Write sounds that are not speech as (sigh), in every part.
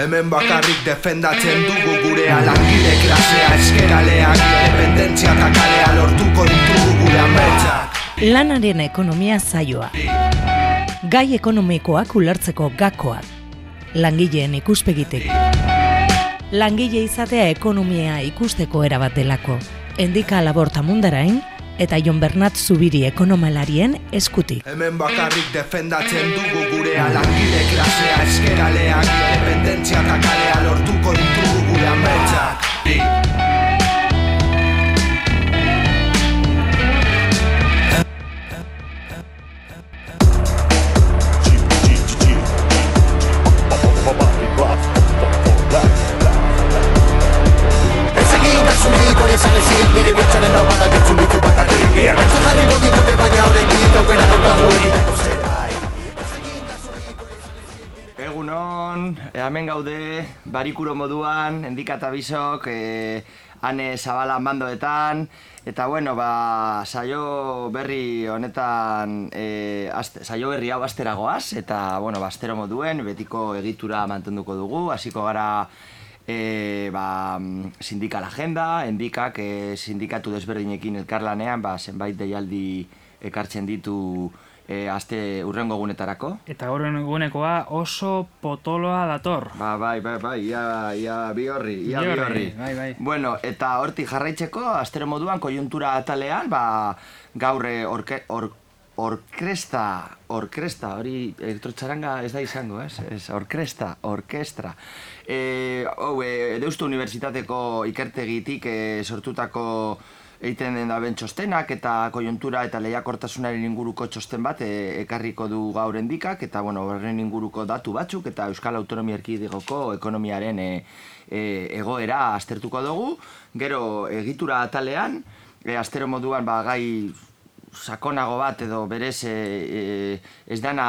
Hemen bakarrik defendatzen dugu gure alangile klasea eskeraleak Independentzia eta kalea lortuko ditugu gure ametsak Lanaren ekonomia zaioa. Gai ekonomikoak ulertzeko gakoak. Langileen ikuspegitek. Langile izatea ekonomia ikusteko erabat delako. Endika laborta mundarain eta Jon Bernat Zubiri ekonomalarien eskutik. Hemen bakarrik defendatzen dugu gure alangile klasea eskeraleak Independentzia eta kalea lortuko ditugu gure ametsak Egunon, e, hemen gaude, barikuro moduan, endikata bisok, e, ane zabala mandoetan, eta bueno, ba, saio berri honetan, e, aste, saio berri hau asteragoaz, eta bueno, ba, astero moduen, betiko egitura mantenduko dugu, hasiko gara e, ba, sindikal agenda, endikak e, sindikatu desberdinekin elkarlanean, ba, zenbait deialdi ekartzen ditu e, aste urrengo egunetarako. Eta gaur egunekoa oso potoloa dator. Ba, bai, bai, bai, ia, ia bi horri, ia bi horri, bai, bai. Bueno, eta hortik jarraitzeko, astero moduan, kojuntura atalean, ba, gaur eh, orke, or, orkresta, orkresta, hori elektrotxaranga ez da izango, ez? Ez, orkresta, orkestra. E, hau, e, Deustu Unibertsitateko ikertegitik e, sortutako egiten den daben txostenak eta koiuntura eta lehiakortasunaren inguruko txosten bat e, ekarriko du gaur endikak eta bueno, horren inguruko datu batzuk eta Euskal Autonomia Erkidegoko ekonomiaren e, e, egoera aztertuko dugu. Gero egitura atalean, e, astero moduan ba, gai sakonago bat edo berez e, e, ez dana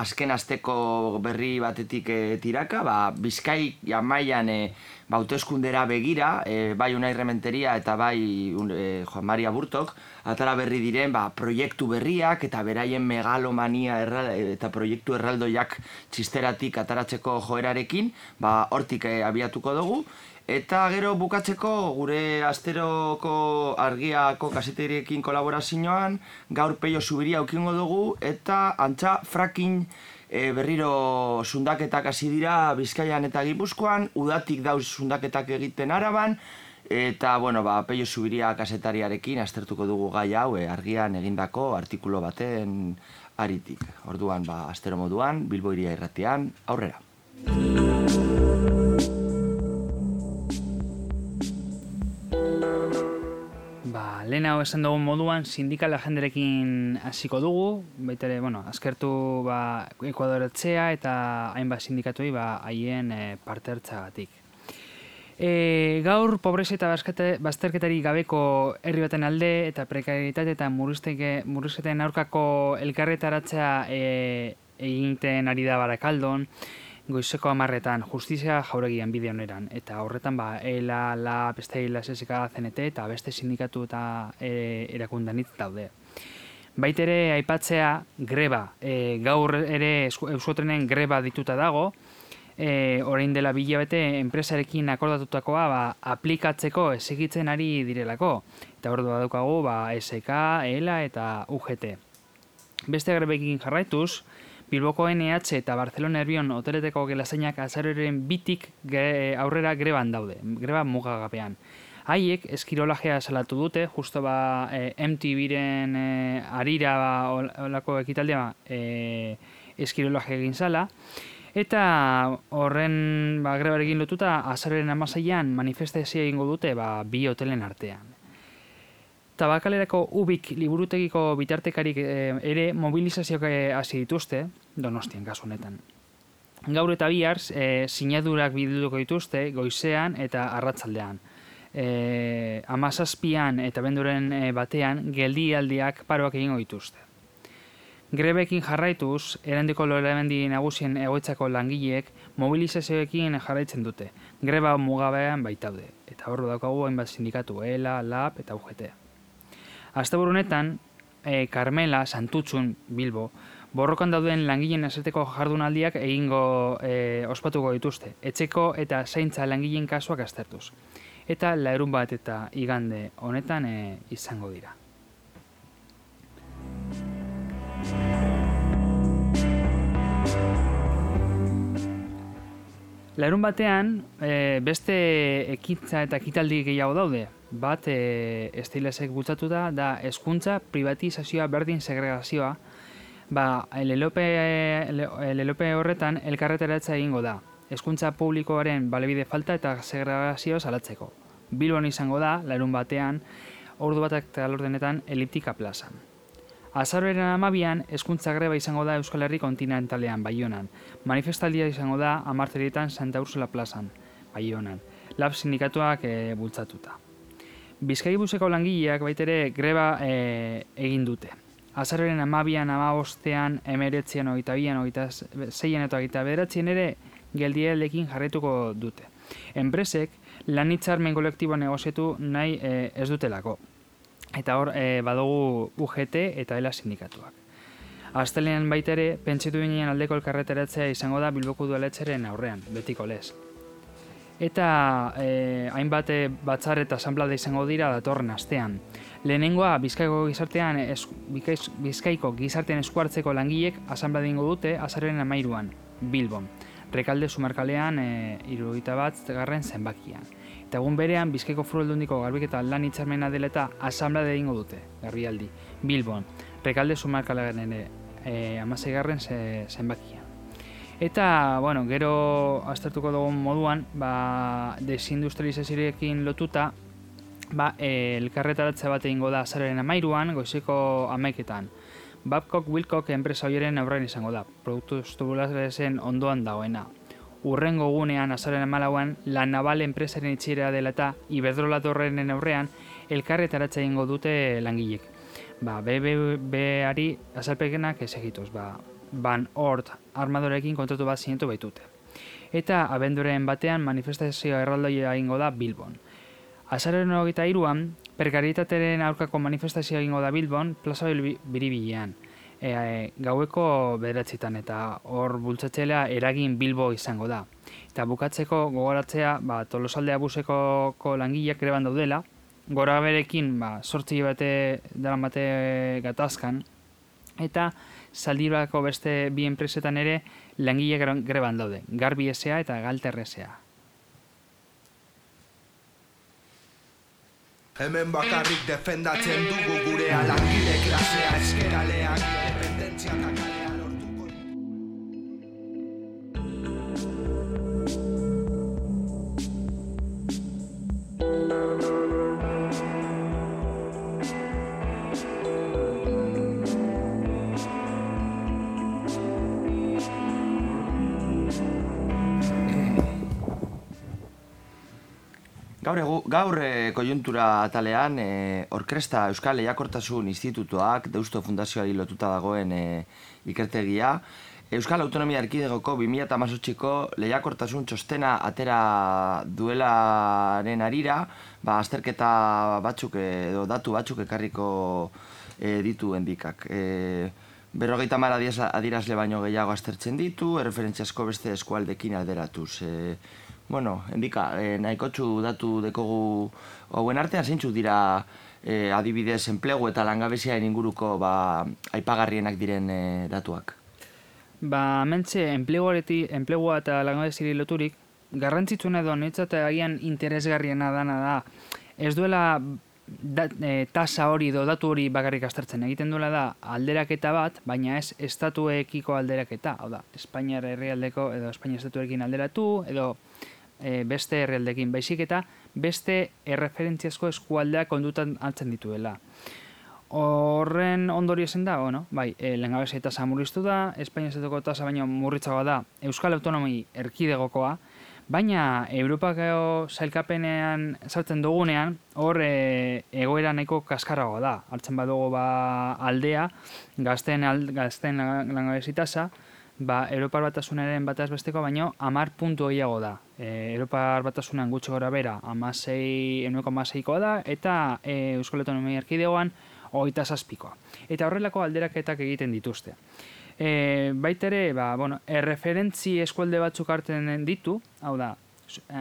azken asteko berri batetik e, tiraka, ba, Bizkai jamaian e, ba, hauteskundera begira, e, bai Unai Rementeria eta bai un, e, Juan Maria Burtok, atara berri diren ba, proiektu berriak eta beraien megalomania erra, eta proiektu erraldoiak txisteratik ataratzeko joerarekin, ba, hortik e, abiatuko dugu, Eta gero bukatzeko gure asteroko argiako kaseteriekin kolaborazioan gaur peio zubiria aukingo dugu eta antza fracking e, berriro sundaketak hasi dira Bizkaian eta Gipuzkoan, udatik dauz sundaketak egiten araban, eta bueno, ba, peio zubiria kasetariarekin aztertuko dugu gai hau e, argian egindako artikulo baten aritik. Orduan, ba, astero moduan, Bilbo iria irratian, aurrera. Lehen hau esan dugun moduan sindikal agenderekin hasiko dugu, baita ere, bueno, azkertu ba, Ekuadoretzea eta hainbat sindikatuei ba, haien e, parte hartzagatik. E, gaur pobreza eta bazterketari gabeko herri baten alde eta prekarietate eta murrizketen aurkako elkarretaratzea e, egiten ari da barakaldon, goizeko amarretan justizia jauregian bide oneran. Eta horretan, ba, ELA, LA, beste ELA, SSK, CNT eta beste sindikatu eta e, erakundanitz daude. Baitere aipatzea greba, e, gaur ere euskotrenen greba dituta dago, e, orain dela bilabete enpresarekin akordatutakoa ba, aplikatzeko esegitzen ari direlako. Eta hor daukagu ba, SK, ELA eta UGT. Beste grebekin jarraituz, Bilboko NH eta Barcelona Erbion hoteleteko gelazainak azaroren bitik ge, aurrera greban daude, greba mugagabean. Haiek eskirolajea salatu dute, justo ba e, MTV-ren e, arira ba, holako ekitaldia ba, e, eskirolaje egin zala, eta horren ba, grebarekin lotuta azaroren amaseian manifestazioa egingo dute ba, bi hotelen artean. Tabakalerako ubik liburutegiko bitartekarik eh, ere mobilizazioak eh, hasi dituzte, donostian kasu honetan. Gaur eta bihar eh, sinadurak biduko dituzte goizean eta arratsaldean. Eh, amazazpian eta benduren batean geldialdiak paroak egingo dituzte. Grebekin jarraituz, erandiko loremendi nagusien egoitzako langileek mobilizazioekin jarraitzen dute. Greba mugabean baitaude. Eta hor daukagu hainbat sindikatu, ELA, LAB eta UGT. Asteburu honetan, e, Carmela Santutxun Bilbo Borrokan dauden langileen eserteko jardunaldiak egingo e, ospatuko dituzte, etxeko eta zaintza langileen kasuak aztertuz. Eta laerun bat eta igande honetan e, izango dira. Laerun batean, e, beste ekintza eta ekitaldi gehiago daude. Bat, e, estilesek bultzatu da, eskuntza, privatizazioa, berdin segregazioa. Ba, lelope, lelope horretan elkarreteratza egingo da. Eskuntza publikoaren balebide falta eta segregazioa salatzeko. Bilbon izango da, laerun batean, ordu batak eta lordenetan eliptika plazan. Azaroren amabian, eskuntza greba izango da Euskal Herri kontinentalean, Baionan. Manifestaldia izango da amarterietan Santa Ursula plazan, Baionan. Lab sindikatuak e, bultzatuta. Bizkai buzeko langileak baitere greba e, egin dute. Azaroren amabian, amabostean, emeretzean, ogeita bian, ogeita zeian eta ogeita bederatzien ere, geldieldekin jarretuko dute. Enpresek, lan kolektibo negozietu nahi e, ez dutelako eta hor e, badugu UGT eta ELA sindikatuak. Aztelean baita ere, pentsitu ginen aldeko elkarreteratzea izango da Bilboko dualetxeren aurrean, betiko lez. Eta e, hainbat eh, batzar eta asamblada izango dira datorren astean. Lehenengoa, Bizkaiko gizartean, es, Bizkaiko gizartean eskuartzeko langilek asamblada ingo dute azaren amairuan, Bilbon. Rekalde sumarkalean e, irugita bat garren zenbakian. Eta egun berean, Bizkaiko Foru garbiketa lan hitzarmena dela eta asamblea de egingo dute, garbialdi, Bilbon, rekalde sumarkalaren ere, e, garren zenbakia. Eta, bueno, gero aztertuko dugun moduan, ba, desindustrializazioekin lotuta, ba, e, elkarretaratze bat egingo da azararen amairuan, goizeko amaiketan. Babcock Wilcock enpresa horien aurrean izango da, produktu estubulazen ondoan dagoena urrengo gunean azaren amalauan la naval enpresaren itxera dela eta iberdrola torrenen aurrean elkarretaratza ingo dute langilek. Ba, BBB-ari azalpekenak ez egituz, ba, Van Ort armadorekin kontratu bat zinetu baitute. Eta abenduren batean manifestazioa erraldoia egingo da Bilbon. Azaren hogeita iruan, perkaritateren aurkako manifestazioa egingo da Bilbon, plaza biribilean e, e, gaueko bederatzitan eta hor bultzatzelea eragin bilbo izango da. Eta bukatzeko gogoratzea ba, tolosaldea buseko langileak ere daudela, gora berekin ba, sortzi bate dara bate gatazkan, eta zaldirako beste bi enpresetan ere langileak greban daude, garbi esea eta galterrezea. Hemen bakarrik defendatzen dugu gure alangile klasea eskeralean independentzia Gaur, e, kojuntura atalean, e, Orkresta Euskal Lehiakortasun Institutuak, Deusto Fundazioari lotuta dagoen e, ikertegia, Euskal Autonomia Erkidegoko 2008ko lehiakortasun txostena atera duelaren arira, ba, azterketa batzuk edo datu batzuk ekarriko e, ditu endikak. E, berrogeita mara adirazle baino gehiago aztertzen ditu, erreferentziasko beste eskualdekin alderatuz. E, Bueno, endika, eh, nahiko datu dekogu hauen artean zeintzu dira eh, adibidez enplegu eta langabezia inguruko ba, aipagarrienak diren eh, datuak. Ba, mentze, enplegua eta langabezia loturik, garrantzitsuna edo netzat agian interesgarriena dana da, ez duela da, e, tasa hori edo datu hori bakarrik astartzen egiten duela da alderaketa bat, baina ez estatuekiko alderaketa, hau da, Espainiar herrialdeko edo Espainia estatuekin alderatu, edo e, beste herrialdekin baizik eta beste erreferentziazko eskualdeak kondutan altzen dituela. Horren ondori esen da, bueno, bai, e, lehengabezi eta murriztu da, Espainia zetoko tasa baino murritzagoa da Euskal Autonomi erkidegokoa, baina Europako zailkapenean sartzen dugunean, hor e, egoera nahiko kaskarragoa da. Hartzen badugu ba, aldea, gazten, ald, gazten langabezi tasa, ba, Europar batasunaren bataz besteko, baino amar puntu gehiago da. E, Europar batasunan gutxi gora bera, amasei, enueko amaseikoa da, eta e, Euskal Autonomia Erkidegoan, oita zazpikoa. Eta horrelako alderaketak egiten dituzte. E, baitere, ba, bueno, erreferentzi eskualde batzuk hartzen ditu, hau da,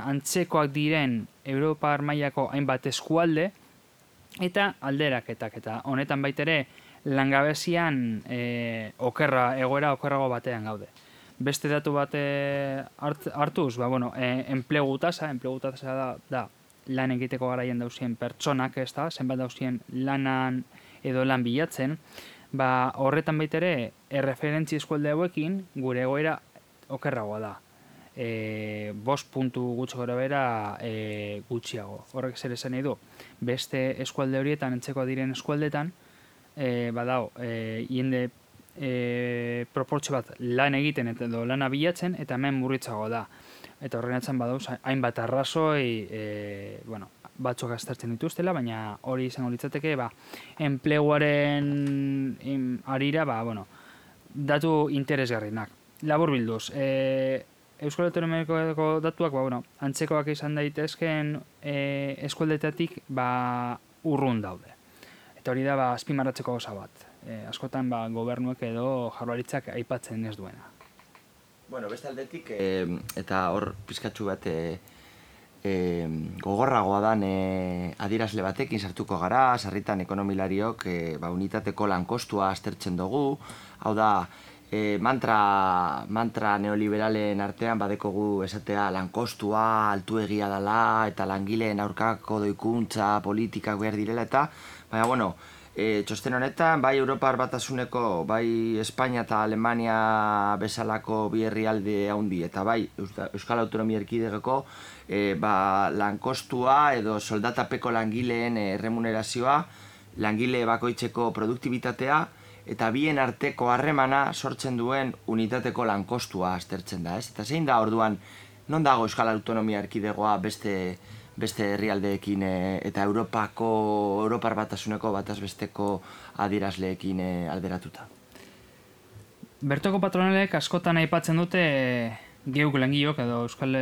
antzekoak diren Europar mailako hainbat eskualde, eta alderaketak, eta honetan baitere, langabezian e, okerra, egoera okerrago batean gaude. Beste datu bate hart, hartuz, ba, bueno, e, enplegu tasa, enplegu tasa da, da lan egiteko garaien dauzien pertsonak, ez da, zenbat dauzien lanan edo lan bilatzen, ba, horretan baitere, erreferentzi eskualde hauekin, gure egoera okerragoa da. E, bost puntu gutxo gara bera e, gutxiago. Horrek zer esan nahi du. Beste eskualde horietan, entzeko diren eskualdetan, e, badao, e, jende e, proportxo bat lan egiten eta edo lana bilatzen eta hemen murritzago da. Eta horren atzen badauz, hainbat arrazoi, e, bueno, batzuk aztertzen dituztela, baina hori izango litzateke, ba, enpleguaren in, arira, ba, bueno, datu interesgarrinak. Labur bilduz, e, Euskal Autonomiko datuak, ba, bueno, antzekoak izan daitezken e, eskualdetatik, ba, urrun daude. Eta hori da, ba, azpimarratzeko goza bat. E, askotan, ba, gobernuek edo jarlaritzak aipatzen ez duena. Bueno, beste aldetik, e, eta hor pizkatxu bat e, e, gogorragoa dan e, adirazle batekin sartuko gara, sarritan ekonomilariok e, ba, unitateko lankostua aztertzen dugu, hau da, e, mantra, mantra neoliberalen artean badekogu esatea lankostua, altu egia dela, eta langileen aurkako doikuntza, politikak behar direla, eta Baina, bueno, e, txosten honetan, bai Europar batasuneko, bai Espainia eta Alemania bezalako bi herrialde handi, eta bai Euskal Autonomia Erkidegeko, e, ba, lankostua edo soldatapeko langileen e, remunerazioa, langile bakoitzeko produktibitatea, eta bien arteko harremana sortzen duen unitateko lankostua aztertzen da, ez? Eta zein da orduan, non dago Euskal Autonomia Erkidegoa beste beste herrialdeekin e, eta Europako Europar batasuneko batazbesteko adierazleekin e, alderatuta. Bertoko patronalek askotan aipatzen dute geuk langilok edo Euskal,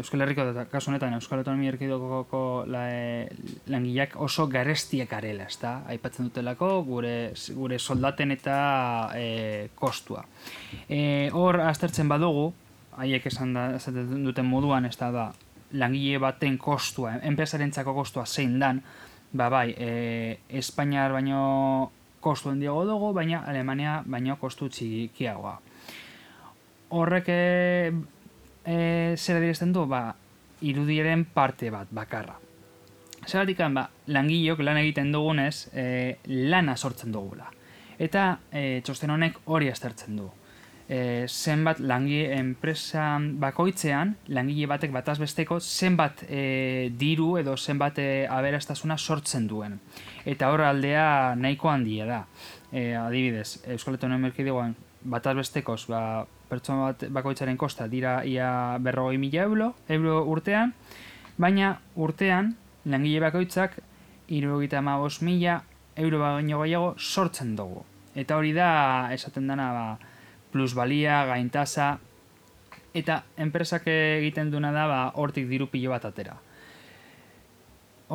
Euskal Herriko eta kasu honetan Euskal Autonomia Erkidoko la, langileak oso garestiek arela, ezta? Aipatzen dutelako gure, gure soldaten eta e, kostua. E, hor aztertzen badugu, haiek esan da, duten moduan, ez da, langile baten kostua, enpresarentzako kostua zein dan, ba bai, e, Espainiar baino kostu handiago dugu, baina Alemania baino kostu txikiagoa. Horrek e, e, zer adirazten du, ba, irudiren parte bat, bakarra. Zeratik ba, langileok lan egiten dugunez, e, lana sortzen dugula. Eta e, txosten honek hori aztertzen du e, zenbat langile enpresa bakoitzean langile batek bataz besteko zenbat e, diru edo zenbat e, aberastasuna sortzen duen. Eta hor aldea nahiko handia da. E, adibidez, Euskal Autonomia Erkidegoan bataz bestekoz ba, pertsona bat bakoitzaren kosta dira ia berrogei mila euro, euro urtean, baina urtean langile bakoitzak irugita amabos mila euro baino gehiago sortzen dugu. Eta hori da, esaten dena, ba, plusbalia, gaintasa, eta enpresak egiten duna da ba, hortik diru pilo bat atera.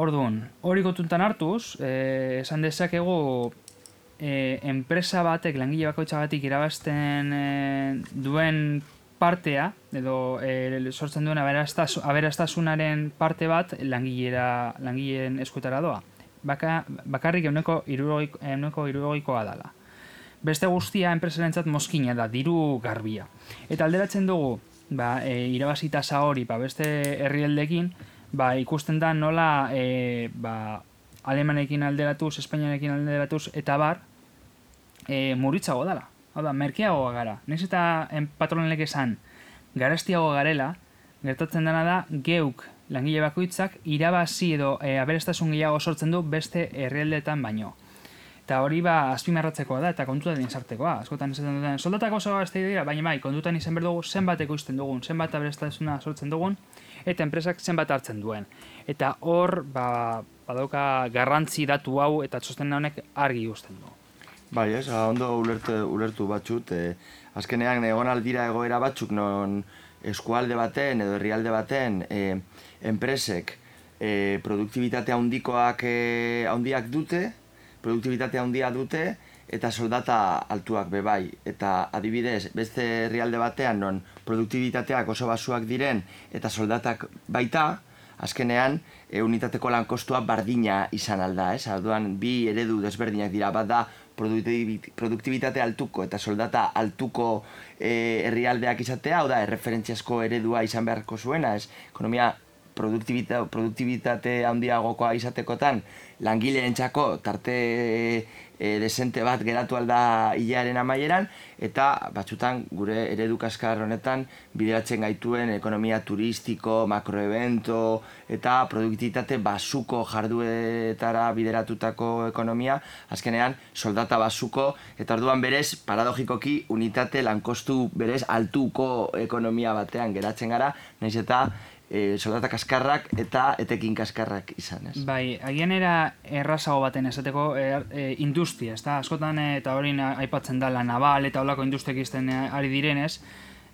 Orduan, hori gotuntan hartuz, eh, esan dezakegu eh, enpresa batek, langile bakoitzagatik irabazten eh, duen partea, edo eh, sortzen duen aberastasunaren parte bat langilera, langileen eskutara doa. Baka, bakarrik euneko iruroikoa dala beste guztia enpresarentzat mozkina da, diru garbia. Eta alderatzen dugu, ba, e, irabazita hori, ba, beste herrialdekin, ba, ikusten da nola e, ba, alemanekin alderatuz, espainianekin alderatuz, eta bar, e, muritzago dela. Hau da, merkeago gara. Nez eta patronelek esan, garaztiago garela, gertatzen dena da, geuk langile bakoitzak irabazi edo e, aberestasun gehiago sortzen du beste herrialdeetan baino. Eta hori ba azpimarratzekoa da eta kontutan sartekoa. Askotan esaten duten soldatako oso gazte dira, baina bai, kontutan izan behar dugu zenbat ekoizten dugun, zenbat aberestasuna sortzen dugun, eta enpresak zenbat hartzen duen. Eta hor, ba, badauka garrantzi datu hau eta txosten honek argi guzten du. Bai, ez, ondo ulertu, ulertu batxut, eh, azkenean egon aldira egoera batzuk non eskualde baten edo herrialde baten eh, enpresek eh, produktibitatea handikoak eh, handiak dute, produktibitate handia dute eta soldata altuak bebai. Eta adibidez, beste herrialde batean non produktibitateak oso basuak diren eta soldatak baita, azkenean e, unitateko lankostua bardina izan alda, ez? Orduan bi eredu desberdinak dira, bat da produktibitate altuko eta soldata altuko e, herrialdeak izatea, hau da, erreferentziazko eredua izan beharko zuena, ez? Ekonomia produktibitate, produktibitate handiagokoa izatekotan langileentzako tarte e, desente bat geratu alda hilaren amaieran, eta batzutan gure eredu kaskar honetan bideratzen gaituen ekonomia turistiko, makroevento eta produktivitate basuko jarduetara bideratutako ekonomia, azkenean soldata basuko, eta orduan berez, paradogikoki, unitate lankostu berez altuko ekonomia batean geratzen gara, naiz eta e, soldata kaskarrak eta etekin kaskarrak izan, ez? Bai, agian era errazago baten esateko e, e, industria, ez da? Askotan e, eta hori aipatzen da la naval eta holako industriak izten e, ari direnez,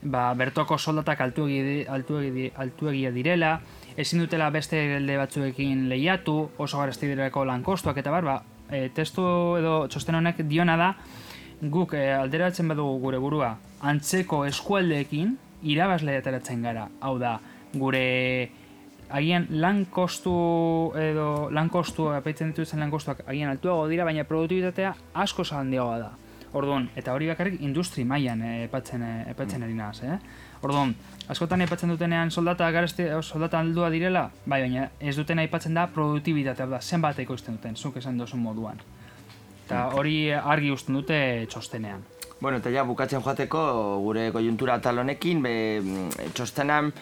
ba, bertoko soldatak altuegi, altuegi, altuegia direla, ezin dutela beste gelde batzuekin lehiatu, oso garesti direlako lankostuak eta bar, ba, e, testu edo txosten honek diona da, guk e, alderatzen badugu gure burua, antzeko eskualdeekin, irabazle ateratzen gara, hau da, gure agian lan kostu edo lan kostu apaitzen dituzten lan kostuak agian altuago dira, baina produktibitatea asko handiagoa da. Orduan, eta hori bakarrik industri mailan epatzen epatzen ari naz, eh? Orduan, askotan aipatzen dutenean soldata gareste soldata aldua direla, bai, baina ez duten aipatzen da produktibitatea da, zenbat ekoizten duten, zuk esan duzun moduan. Eta hori argi usten dute txostenean. Bueno, eta ja bukatzen joateko gure kojuntura talonekin, be, txostenan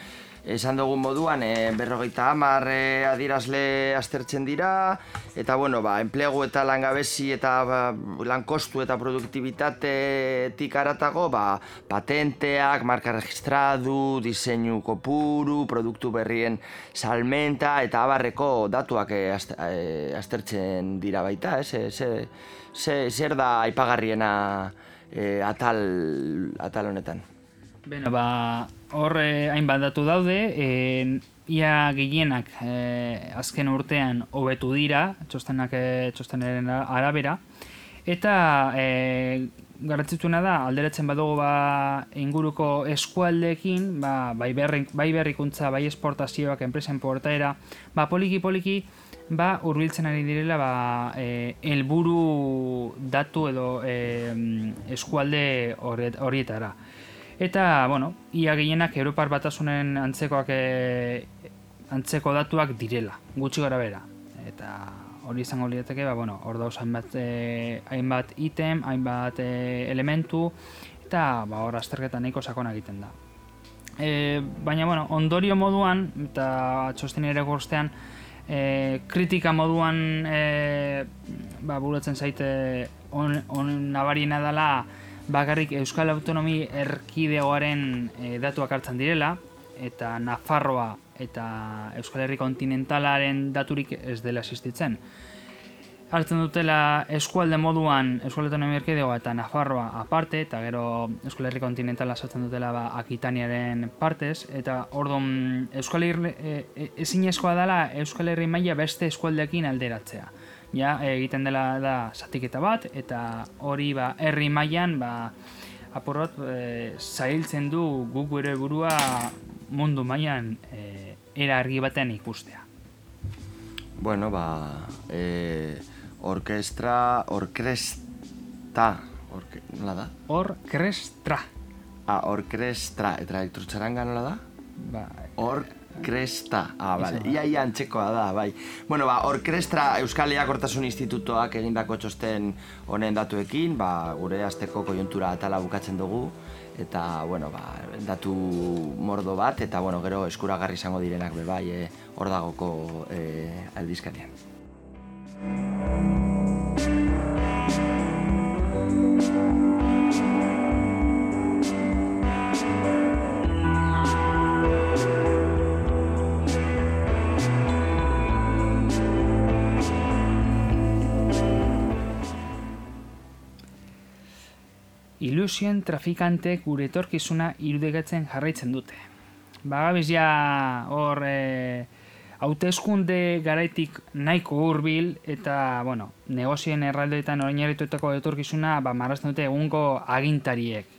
esan dugun moduan e, berrogeita hamar e, adirazle aztertzen dira eta bueno, ba, enplegu eta langabezi eta ba, lankostu eta produktibitatetik aratago ba, patenteak, marka registradu, diseinu kopuru, produktu berrien salmenta eta abarreko datuak e, aztertzen dira baita, ez? zer da aipagarriena e, atal, atal honetan? Beno, ba, hor eh, hainbat datu daude, eh, ia gehienak eh, azken urtean hobetu dira, txostenak eh, txostenaren arabera, eta eh, garratzituna da, alderatzen badugu ba, inguruko eskualdeekin, ba, bai, berri, bai berrikuntza, bai esportazioak, enpresen portaera, ba, poliki-poliki, ba, urbiltzen ari direla, ba, eh, elburu datu edo eh, eskualde horietara. Eta, bueno, ia gehienak Europar batasunen antzekoak e, antzeko datuak direla, gutxi gara bera. Eta hori izango lirateke, ba, bueno, hor dauz hainbat, e, hainbat item, hainbat e, elementu, eta ba, hor azterketa nahiko sakona egiten da. E, baina, bueno, ondorio moduan, eta txosten ere gorstean, e, kritika moduan e, ba, buratzen zaite on, on nabariena dela, bakarrik Euskal Autonomi erkidegoaren e, datuak hartzen direla, eta Nafarroa eta Euskal Herri kontinentalaren daturik ez dela existitzen. Hartzen dutela eskualde moduan Euskal Autonomi erkidegoa eta Nafarroa aparte, eta gero Euskal Herri kontinentala sartzen dutela ba, Akitaniaren partez, eta ordon Euskal Herri e, e, ezinezkoa dela Euskal Herri maila beste eskualdeekin alderatzea ja, egiten dela da zatiketa bat eta hori ba herri mailan ba apur bat e, zailtzen du guk gure burua mundu mailan e, era argi baten ikustea. Bueno, ba, e, orkestra, orkresta, orke, nola da? Orkestra. Ah, orkestra, eta elektrotxaranga nola da? Ba, Kresta. Ah, vale. Ia ia antzekoa da, bai. Bueno, ba, Orkestra Euskal Eakortasun Institutoak egindako txosten honen datuekin, ba, gure azteko koiontura atala bukatzen dugu eta bueno, ba, datu mordo bat eta bueno, gero eskuragarri izango direnak be bai, eh, hor dagoko eh aldizkarian. Ilusien trafikantek gure etorkizuna irudegatzen jarraitzen dute. Bagabiz ja hor e, hauteskunde garaitik nahiko hurbil eta, bueno, negozien erraldoetan oinarritutako etorkizuna ba, marrazten dute egungo agintariek.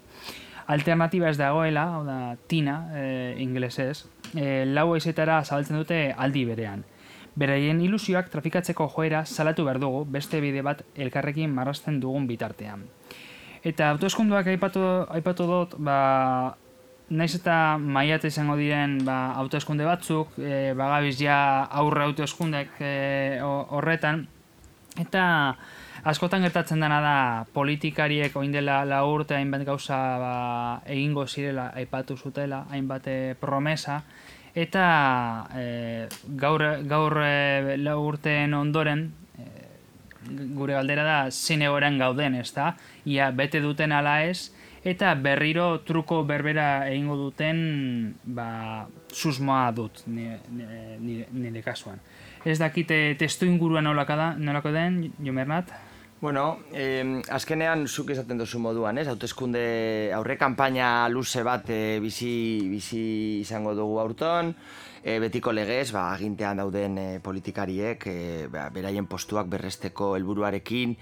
Alternatiba ez dagoela, hau da, tina, e, inglesez, e, lau ezetara zabaltzen dute aldi berean. Beraien ilusioak trafikatzeko joera salatu behar dugu, beste bide bat elkarrekin marrazten dugun bitartean. Eta autoeskunduak aipatu, aipatu dut, ba, naiz eta maiat izango diren ba, autoeskunde batzuk, e, bagabiz ja aurre autoeskundek e, horretan, eta askotan gertatzen dena da politikariek oin dela la urte hainbat gauza ba, egingo zirela aipatu zutela, hainbat eh, promesa, eta e, gaur, gaur e, la urteen ondoren, gure galdera da zine gauden, ez da? Ia bete duten ala ez, eta berriro truko berbera egingo duten ba, susmoa dut nire, nire, nire kasuan. Ez dakite testu inguruan nolako den, Jomernat? Bueno, eh, azkenean zuk esaten duzu moduan, ez? Hautezkunde aurre kanpaina luze bat e, bizi, bizi izango dugu aurton, e, betiko legez, ba, agintean dauden e, politikariek, e, ba, beraien postuak berresteko helburuarekin,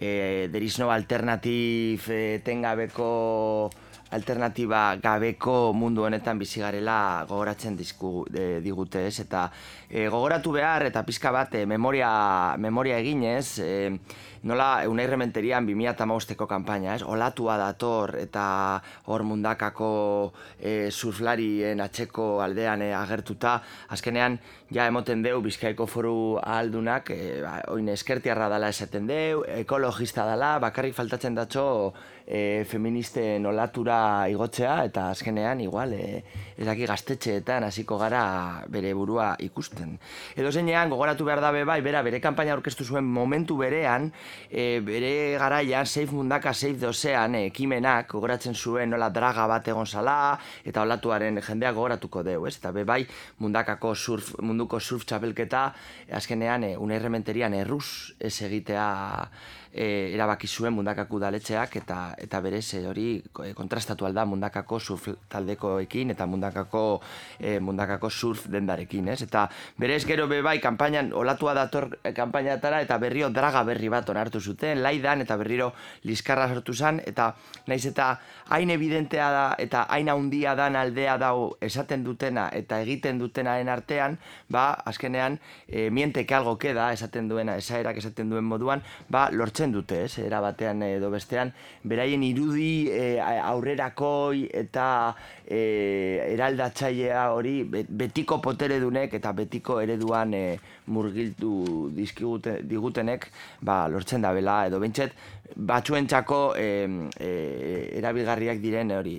e, there is alternative e, tengabeko alternatiba gabeko mundu honetan bizi garela gogoratzen dizku e, digute, ez? Eta e, gogoratu behar eta pizka bat e, memoria, memoria eginez, e, nola unai rementerian 2008ko kanpaina, ez? Olatua dator eta hor mundakako e, surflarien atxeko aldean e, agertuta, azkenean ja emoten deu Bizkaiko foru aldunak, e, ba, oin eskertiarra dala esaten deu, ekologista dala, bakarrik faltatzen datxo e, feministen olatura igotzea eta azkenean igual e, ez daki gaztetxeetan hasiko gara bere burua ikusten. Edo zeinean gogoratu behar dabe bai, bera bere kanpaina aurkeztu zuen momentu berean, e, bere garaian Safe Mundaka Safe Dosean e, ekimenak gogoratzen zuen nola draga bat egon zala eta olatuaren jendea gogoratuko deu, ez? Eta be bai mundakako surf, munduko surf txapelketa azkenean e, unerrementerian erruz ez egitea e, erabaki zuen mundakako udaletxeak eta eta berez e, hori e, kontrastatu alda mundakako surf taldekoekin eta mundakako e, mundakako surf dendarekin, ez? Eta berez gero be bai kanpainan olatua dator kanpainatara eta berrio draga berri bat onartu zuten, laidan eta berriro liskarra sortu zan eta naiz eta hain evidentea da eta hain handia dan aldea dau esaten dutena eta egiten dutenaren artean, ba azkenean e, miente que algo queda esaten duena, esaerak esaten duen moduan, ba lortzen dute, ez, era batean edo bestean, beraien irudi e, aurrerakoi eta e, eraldatzailea hori betiko potere dunek eta betiko ereduan e, murgiltu dizkigute, digutenek, ba, lortzen da bela, edo bentset, batzuentzako e, e, erabigarriak diren hori,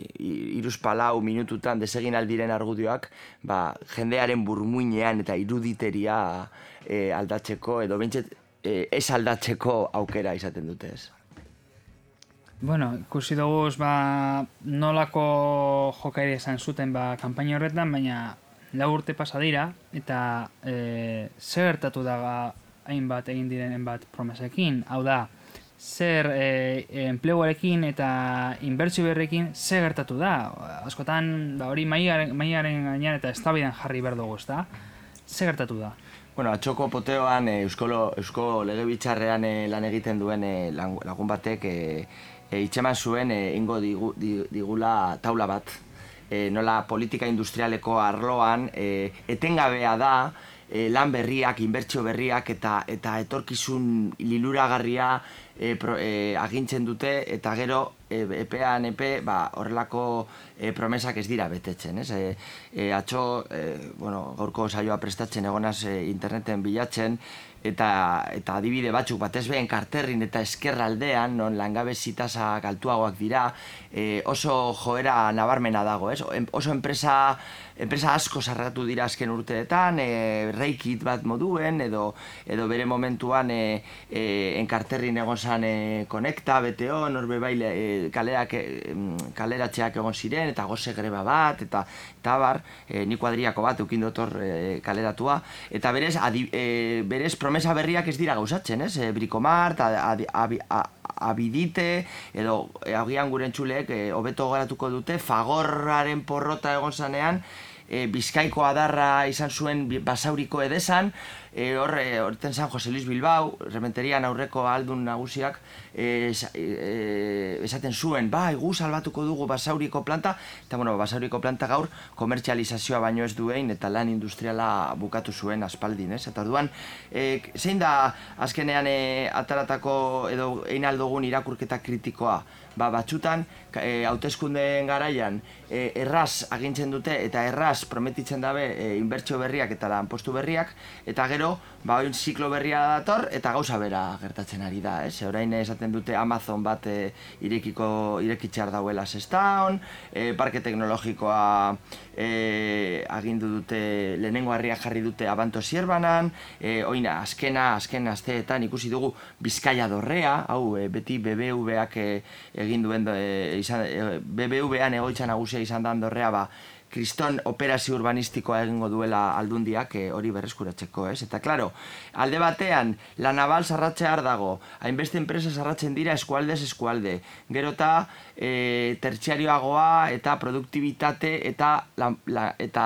iruz palau minututan desegin aldiren argudioak, ba, jendearen burmuinean eta iruditeria e, aldatzeko, edo bentset, e, ez aldatzeko aukera izaten dute ez. Bueno, ikusi dugu ba, nolako jokaide esan zuten ba, kanpaina horretan, baina lau urte pasa dira, eta e, zer gertatu da hainbat egin direnen bat promesekin, hau da, zer e, enpleguarekin eta inbertsio berrekin zer gertatu da. Askotan, ba, hori maiaren, maiaren gainean eta estabidan jarri behar dugu, ez da? Zer gertatu da? Bueno, atxoko poteoan euskolo, eusko legebitxarrean e, lan egiten duen e, lagun batek e, e, itxeman zuen e, ingo digu, digula taula bat. E, nola politika industrialeko arloan e, etengabea da e, lan berriak, inbertsio berriak eta eta etorkizun liluragarria e, pro, e, agintzen dute eta gero epean epe ba, horrelako e, promesak ez dira betetzen. Ez? E, e, atxo, e, bueno, gaurko saioa prestatzen egonaz e, interneten bilatzen eta, eta adibide batzuk batez behen karterrin eta eskerraldean non langabe zitasa galtuagoak dira e, oso joera nabarmena dago. Ez? Oso enpresa enpresa asko sarratu dira azken urteetan, e, reikit bat moduen, edo, edo bere momentuan e, e, enkarterrin egon zan e, konekta, BTO, norbe baile e, kalerak, e, kaleratxeak egon ziren, eta goze greba bat, eta, eta bar, e, ni kuadriako bat ukin dotor e, kaleratua, eta berez, adi, e, berez promesa berriak ez dira gauzatzen, ez? E, brikomart, abidite, edo e, agian gure entxulek, e, hobeto garatuko dute, fagorraren porrota egon zanean, e, bizkaiko adarra izan zuen basauriko edesan, e, hor, e, horten San Jose Luis Bilbao, rementerian aurreko aldun nagusiak, e, esa- e, esaten zuen, bai, gu salbatuko dugu basauriko planta, eta bueno, basauriko planta gaur komertzializazioa baino ez duen eta lan industriala bukatu zuen aspaldin, ez? Eta orduan, e, zein da azkenean e, ataratako edo egin aldogun irakurketa kritikoa? Ba, batzutan, e, hauteskundeen garaian, e, erraz agintzen dute eta erraz prometitzen dabe e, inbertsio berriak eta lanpostu berriak, eta gero, ba, oin ziklo berria dator eta gauza bera gertatzen ari da, ez? Orain esaten dute Amazon bat e, irekiko, irekitxar dauela sestaon, e, parke teknologikoa e, agindu dute, lehenengo harria jarri dute abanto zierbanan, e, oina, azkena, azken asteetan ikusi dugu Bizkaia dorrea, hau, e, beti BBVak e, egin duen, e, izan, e, BBVan egoitza nagusia izan da dorrea, ba, kriston operazio urbanistikoa egingo duela aldundiak eh, hori berreskuratzeko, ez? Eta claro, alde batean la naval sarratzear dago, hainbeste enpresa sarratzen dira eskualdez eskualde. Gero eta e, tertxiarioagoa eta produktibitate eta, la, la, eta,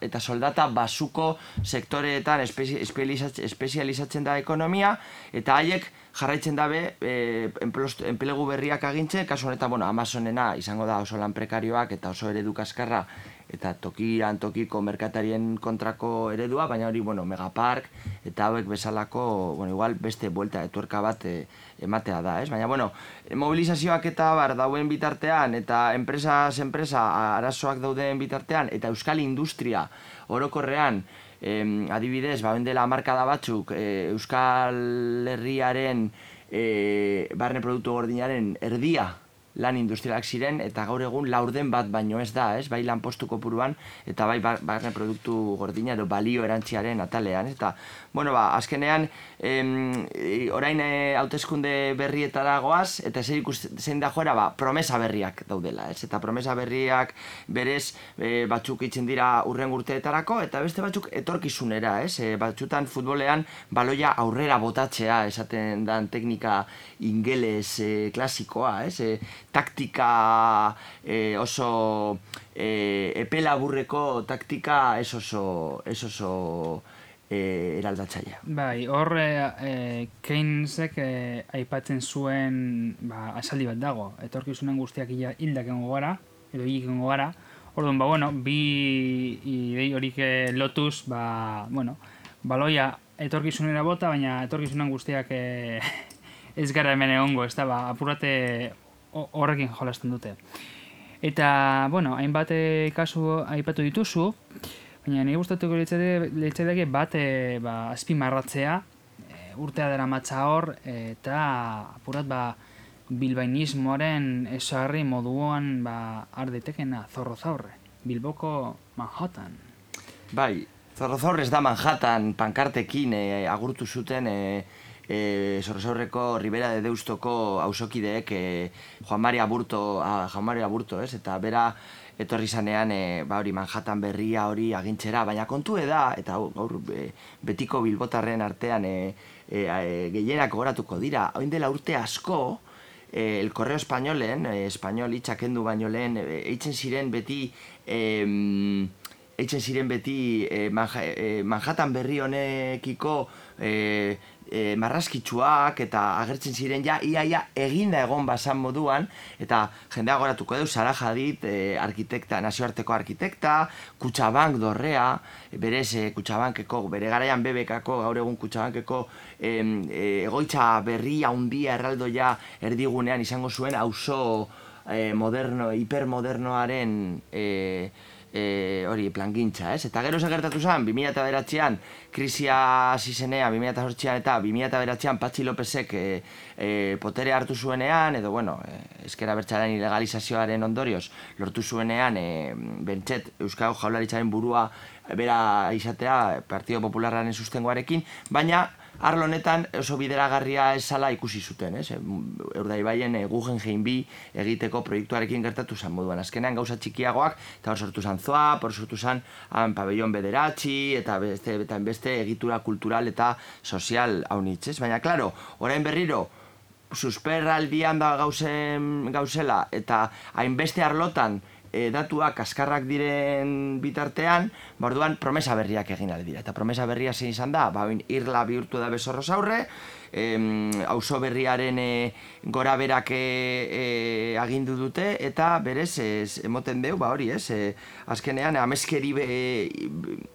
eta soldata basuko sektoreetan espezi- espezializat- espezializatzen da ekonomia eta haiek jarraitzen dabe e, enplos- enplegu berriak agintzen, kasu honetan, bueno, Amazonena izango da oso lan prekarioak eta oso eredu kaskarra eta tokian tokiko merkatarien kontrako eredua, baina hori, bueno, megapark eta hauek bezalako, bueno, igual beste buelta etuerka bat e, ematea da, ez? Baina, bueno, mobilizazioak eta bar dauen bitartean eta enpresas enpresa arazoak dauden bitartean eta euskal industria orokorrean em, adibidez, ba, dela markada batzuk e, Euskal Herriaren e, barne produktu gordinaren erdia lan industrialak ziren eta gaur egun laurden bat baino ez da, ez? Bai lanpostu kopuruan eta bai ba- barne produktu gordina edo balio erantziaren atalean? Eta, bueno, ba, azkenean em, e, orain e, hauteskunde berrietara goaz eta zer zein da joera, ba, promesa berriak daudela, ez? Eta promesa berriak berez e, batzuk itzen dira urren urteetarako eta beste batzuk etorkizunera, ez? E, batzutan futbolean baloia aurrera botatzea esaten dan teknika ingeles e, klasikoa, ez? E, taktika e, oso e, epe laburreko taktika ez oso, ez oso e, eraldatzailea. Bai, hor e, Keynesek e, aipatzen zuen ba, asaldi bat dago. Etorkizunen guztiak hildak egongo gara, edo egongo gara. Orduan, ba, bueno, bi idei horik lotuz, ba, bueno, baloia etorkizunera bota, baina etorkizunen guztiak e, (laughs) ez gara hemen egongo, ez da, ba, apurate ho- horrekin jolasten dute. Eta, bueno, hainbat kasu aipatu dituzu, baina nire gustatuko litzateke bat e, ba, azpimarratzea, e, urtea dara matza hor, eta apurat ba, bilbainismoaren esarri moduan ba, arditekena zorro zaurre. Bilboko Manhattan. Bai, Zorrozor ez da Manhattan pankartekin e, agurtu zuten e, e, Zorrozaurreko Ribera de Deustoko auzokideek e, Juan Maria Burto, ah, Juan Maria Burto, ez? Eta bera etorri zanean e, ba hori Manhattan berria hori agintzera, baina kontu da, eta gaur e, betiko bilbotarren artean e, e, e, gehienak goratuko dira, oin dela urte asko, eh, el Correo Españolen, eh, Español hitza kendu baino lehen, eh, eitzen ziren beti, eh, eitzen ziren beti eh, Manhattan berri honekiko eh, eh, marraskitsuak eta agertzen ziren ja iaia eginda egon basan moduan eta jendea goratuko du Sara Hadid eh, arkitekta, nazioarteko arkitekta, Kutxabank dorrea, berez eh, Kutxabankeko, bere garaian bebekako, gaur egun Kutxabankeko em, eh, egoitza berri handia erraldoia erdigunean izango zuen auzo eh, moderno, hipermodernoaren eh, e, hori plangintza, ez? Eta gero gertatu zen, 2009an krisia hasi zenean, 2008an eta 2009an Patxi Lopezek e, e, potere hartu zuenean, edo, bueno, e, eskera bertxaren ilegalizazioaren ondorioz, lortu zuenean, e, bentset, Euskal Jaularitzaren burua bera izatea Partido Popularraren sustengoarekin, baina arlo honetan oso bideragarria esala ikusi zuten, ez? Urdaibaien e, Guggenheim bi egiteko proiektuarekin gertatu zen moduan. Azkenean gauza txikiagoak, eta hor sortu zen zoa, hor sortu zen han pabellon bederatzi, eta beste, eta beste egitura kultural eta sozial haunitz, ez? Baina, klaro, orain berriro, susperraldian da gauzen, gauzela, eta hainbeste arlotan, e, datuak kaskarrak diren bitartean, ba orduan promesa berriak egin aldi dira. Eta promesa berria zein izan da, ba oin, irla bihurtu da besorro zaurre, auzo berriaren e, gora berak e, e, agindu dute, eta berez, ez, emoten deu, ba hori ez, e, azkenean ameskeri, e,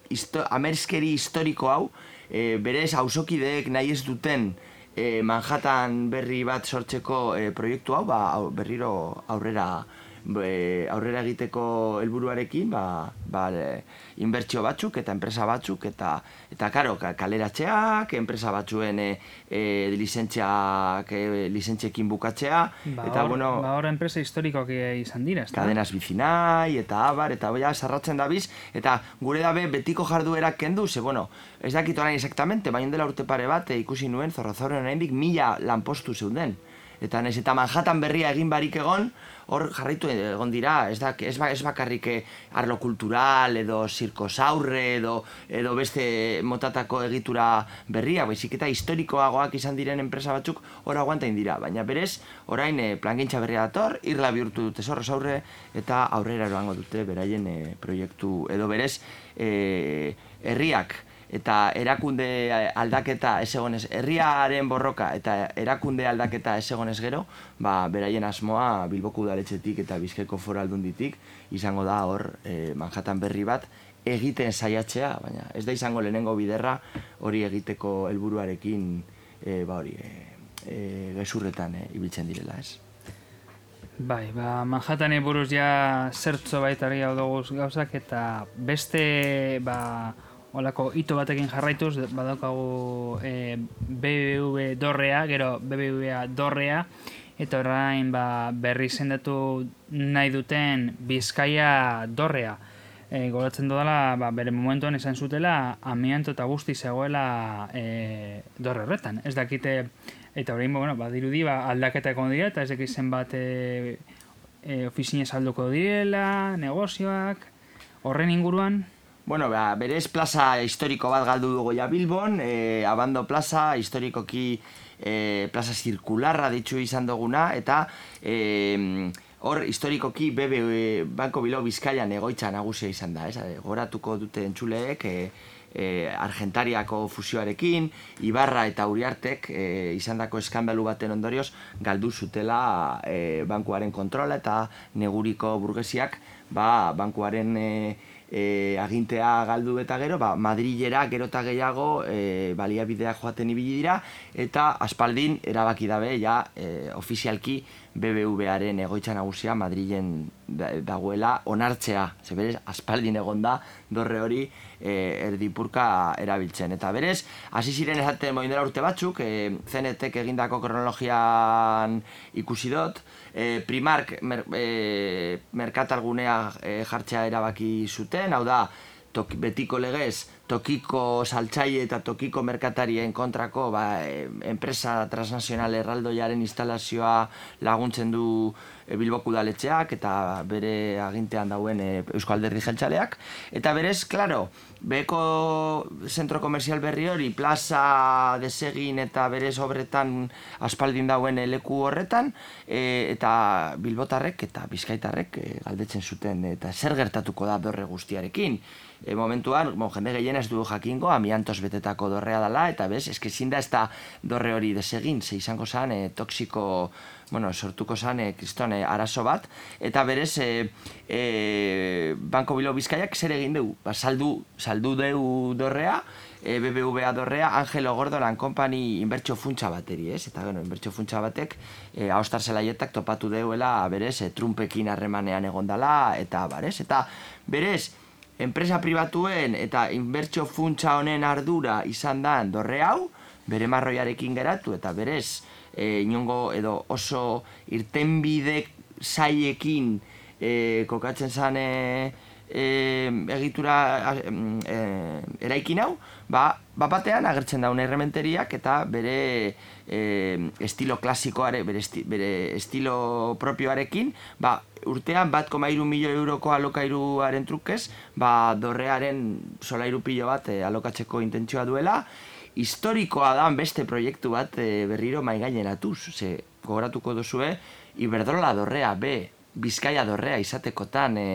histo, ameskeri historiko hau, e, berez auzokideek nahi ez duten, e, Manhattan berri bat sortzeko e, proiektu hau, ba, berriro aurrera be, aurrera egiteko helburuarekin ba, ba, e, inbertsio batzuk eta enpresa batzuk eta eta karo, kaleratzeak, enpresa batzuen e, e, licentziak e, licentziekin bukatzea ba, eta or, bueno ba, empresa historikoak izan dira ezta? kadenas bizinai eta abar eta boia sarratzen da biz eta gure dabe betiko jarduerak kendu ze bueno ez dakit orain exactamente baina dela urte pare bat e, ikusi nuen zorrozorren oraindik mila lanpostu zeuden eta nez eta Manhattan berria egin barik egon, hor jarraitu egon dira, ez, da, ez, ba, ez bakarrik eh, arlo kultural edo zirkosaurre edo, edo beste motatako egitura berria, baizik eta historikoagoak izan diren enpresa batzuk hor aguantain dira, baina berez, orain e, plangintza berria dator, irla bihurtu dute zorro zaurre eta aurrera eroango dute beraien e, proiektu edo berez e, eta erakunde aldaketa ez egonez, herriaren borroka eta erakunde aldaketa ez egonez gero, ba, beraien asmoa Bilboko udaletxetik eta Bizkaiko foraldunditik izango da hor e, Manhattan berri bat egiten saiatzea, baina ez da izango lehenengo biderra hori egiteko helburuarekin e, ba hori, e, e, gezurretan e, ibiltzen direla, ez? Bai, ba, Manhattan buruz ja zertzo baita hau gauzak eta beste, ba, Olako ito batekin jarraituz, badaukagu e, BBV dorrea, gero BBV dorrea, eta orain ba, berri zendatu nahi duten Bizkaia dorrea. E, Goratzen dudala, ba, bere momentuan esan zutela, amianto eta guzti zegoela e, dorre horretan. Ez dakite, eta orain, bueno, ba, dirudi, ba, aldaketa egon dira, eta ez dakit zenbat e, e, ofizinez alduko direla, negozioak, horren inguruan, Bueno, ba, berez plaza historiko bat galdu dugu ja Bilbon, e, abando plaza, historikoki e, plaza zirkularra ditzu izan duguna, eta e, hor historikoki bebe Banko Bilo Bizkaian egoitza nagusia izan da, ez? goratuko dute entzuleek, e, e, Argentariako fusioarekin, Ibarra eta Uriartek e, izandako eskandalu baten ondorioz galdu zutela e, bankuaren kontrola eta neguriko burgesiak ba, bankuaren e, e, agintea galdu eta gero, ba, Madrilera gero eta gehiago e, baliabideak joaten ibili dira, eta aspaldin erabaki dabe, ja, e, ofizialki BBVaren egoitza nagusia Madrilen dagoela onartzea. Ze berez, aspaldin egon da, dorre hori e, erdipurka erabiltzen. Eta berez, hasi ziren esaten moindera urte batzuk, e, zenetek egindako kronologian ikusi dut, e, primark mer, e, merkatalgunea e, jartzea erabaki zuten, hau da, tok, betiko legez, tokiko saltzaile eta tokiko merkatarien kontrako ba, enpresa transnazional erraldoiaren instalazioa laguntzen du e, Bilboku daletxeak eta bere agintean dauen e, Eusko Alderdi Jeltzaleak. Eta berez, klaro, beko zentro komerzial berri hori plaza desegin eta berez obretan aspaldin dauen leku horretan e, eta Bilbotarrek eta Bizkaitarrek e, galdetzen zuten eta zer gertatuko da dorre guztiarekin e, momentuan, bon, jende gehien ez du jakingo, amiantos betetako dorrea dela, eta bez, eske zinda ez da dorre hori desegin, ze izango zan, e, toksiko, bueno, sortuko zan, e, kristone, arazo bat, eta berez, e, e, Banko Bilo Bizkaiak zer egin dugu, ba, saldu, saldu deu dorrea, e, BBVA dorrea, Angelo Gordolan Company inbertsio funtsa bateri, ez? Eta, bueno, inbertsio funtsa batek, e, haustar zelaietak topatu deuela, berez, e, Trumpekin harremanean egondala, eta, barez, eta, berez, enpresa pribatuen eta inbertsio funtsa honen ardura izan da dorre hau, bere marroiarekin geratu eta berez e, inongo edo oso irtenbide saiekin e, kokatzen zan e, egitura e, eraikin hau, ba, batean agertzen daun errementeriak eta bere e, estilo klasikoare, bere, bere estilo propioarekin, ba, urtean bat koma iru milio euroko alokairuaren trukez, ba, dorrearen solairu pilo bat e, alokatzeko intentzioa duela, historikoa da beste proiektu bat e, berriro mai gaineratuz, ze gogoratuko duzue, Iberdrola dorrea B Bizkaia dorrea izatekotan e,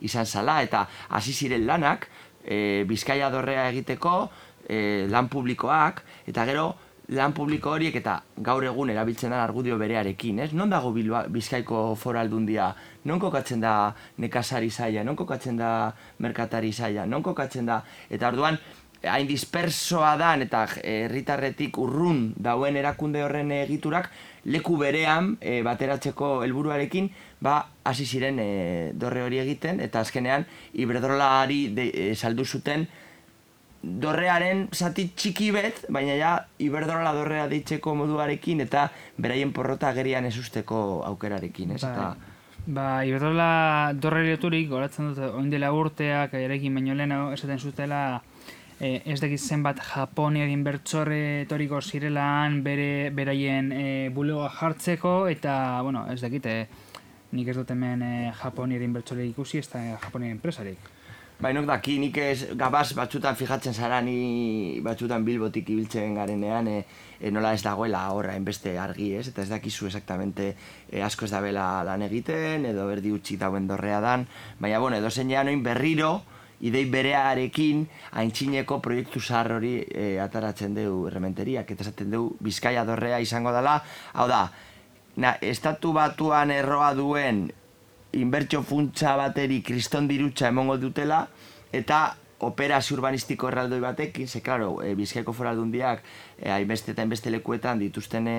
izan zala, eta hasi ziren lanak, e, Bizkaia dorrea egiteko, e, lan publikoak, eta gero lan publiko horiek eta gaur egun erabiltzen da argudio berearekin, ez? Non dago Bilba, Bizkaiko foraldundia? Non kokatzen da nekazari zaila? Non kokatzen da merkatari zaila? Non kokatzen da? Eta orduan, hain dispersoa dan eta herritarretik urrun dauen erakunde horren egiturak leku berean e, bateratzeko helburuarekin ba hasi ziren e, dorre hori egiten eta azkenean iberdrolari e, saldu zuten dorrearen zati txiki bet, baina ja iberdrola dorrea deitzeko moduarekin eta beraien porrota gerian ezusteko aukerarekin, ez? Ba, eta... ba iberdrola dorre loturik, goratzen dut, oin dela urteak, erekin baino lehenago, esaten zutela, e, ez dakit zenbat Japoniaren bertsorre etoriko zirelan bere beraien e, bulegoa jartzeko eta bueno, ez dakit e, nik ez dut hemen e, Japoniaren bertsorre ikusi ez da Japoniaren enpresarik. Bai, nok daki, nik ez gabaz batzutan fijatzen zara ni batzutan bilbotik ibiltzen garenean e, e, nola ez dagoela horra enbeste argi ez, eta ez dakizu exactamente e, asko ez dabela lan egiten, edo berdi utxik dauen dorrea dan, baina, bueno, edo zeinean oin berriro, idei berearekin haintzineko proiektu zahar hori e, ataratzen dugu errementeriak, eta esaten dugu bizkaia dorrea izango dela, hau da, na, estatu batuan erroa duen inbertsio funtsa bateri kriston dirutza emongo dutela, eta operazio urbanistiko erraldoi batekin, ze, klaro, e, bizkaiko foraldundiak e, hainbeste eta hainbeste lekuetan dituzten e,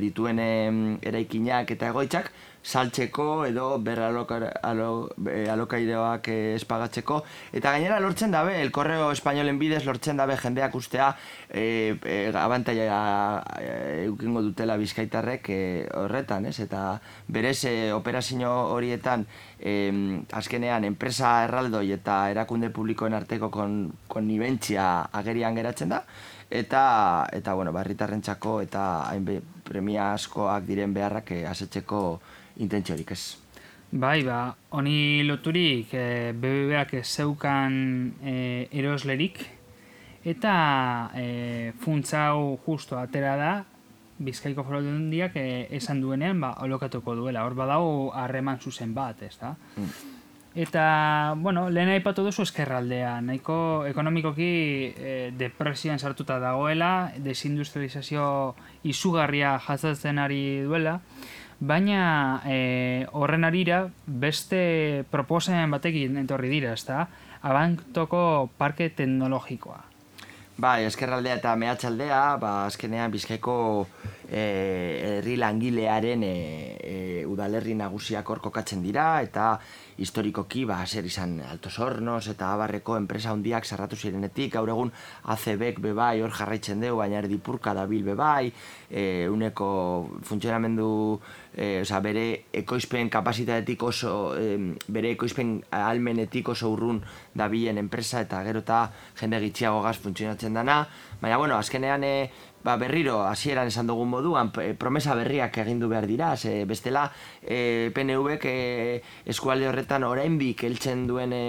dituen eraikinak eta egoitzak, saltzeko edo berra alokaideoak eh, espagatzeko. Eta gainera lortzen dabe, el korreo espainolen bidez lortzen dabe jendeak ustea e, e, abantaia eukingo dutela bizkaitarrek horretan, ez? Eta berez e, operazio horietan e, azkenean enpresa erraldoi eta erakunde publikoen arteko kon, konnibentzia agerian geratzen da eta eta bueno, barritarrentzako eta hainbe premia askoak diren beharrak asetzeko intentziorik ez. Bai, ba, honi loturik e, BBBak zeukan e, eroslerik eta e, funtza hau justo atera da Bizkaiko foraldundiak e, esan duenean ba, olokatuko duela. Hor badago harreman zuzen bat, ez da? Mm. Eta, bueno, lehen aipatu duzu eskerraldea. Nahiko ekonomikoki e, depresioan sartuta dagoela, desindustrializazio izugarria jatzatzen ari duela baina e, horren arira beste proposen batekin entorri dira, ezta? Abantoko parke teknologikoa. Bai, eskerraldea eta mehatxaldea, ba, azkenean bizkaiko e, herri langilearen e, e, udalerri nagusiak hor kokatzen dira, eta historikoki, ba, zer izan Altos Hornos eta Abarreko enpresa handiak sarratu zirenetik, gaur egun ACBek bebai hor jarraitzen dugu, baina erdipurka dabil bebai, e, uneko funtzionamendu, e, oza, bere ekoizpen kapasitatetik oso, e, bere ekoizpen almenetik oso urrun dabilen enpresa, eta gero eta jende gitxiago gaz funtzionatzen dana, baina, bueno, azkenean, e, ba, berriro hasieran esan dugun moduan promesa berriak egindu behar dira, ze bestela e, PNV e, eskualde horretan orainbik heltzen duen e,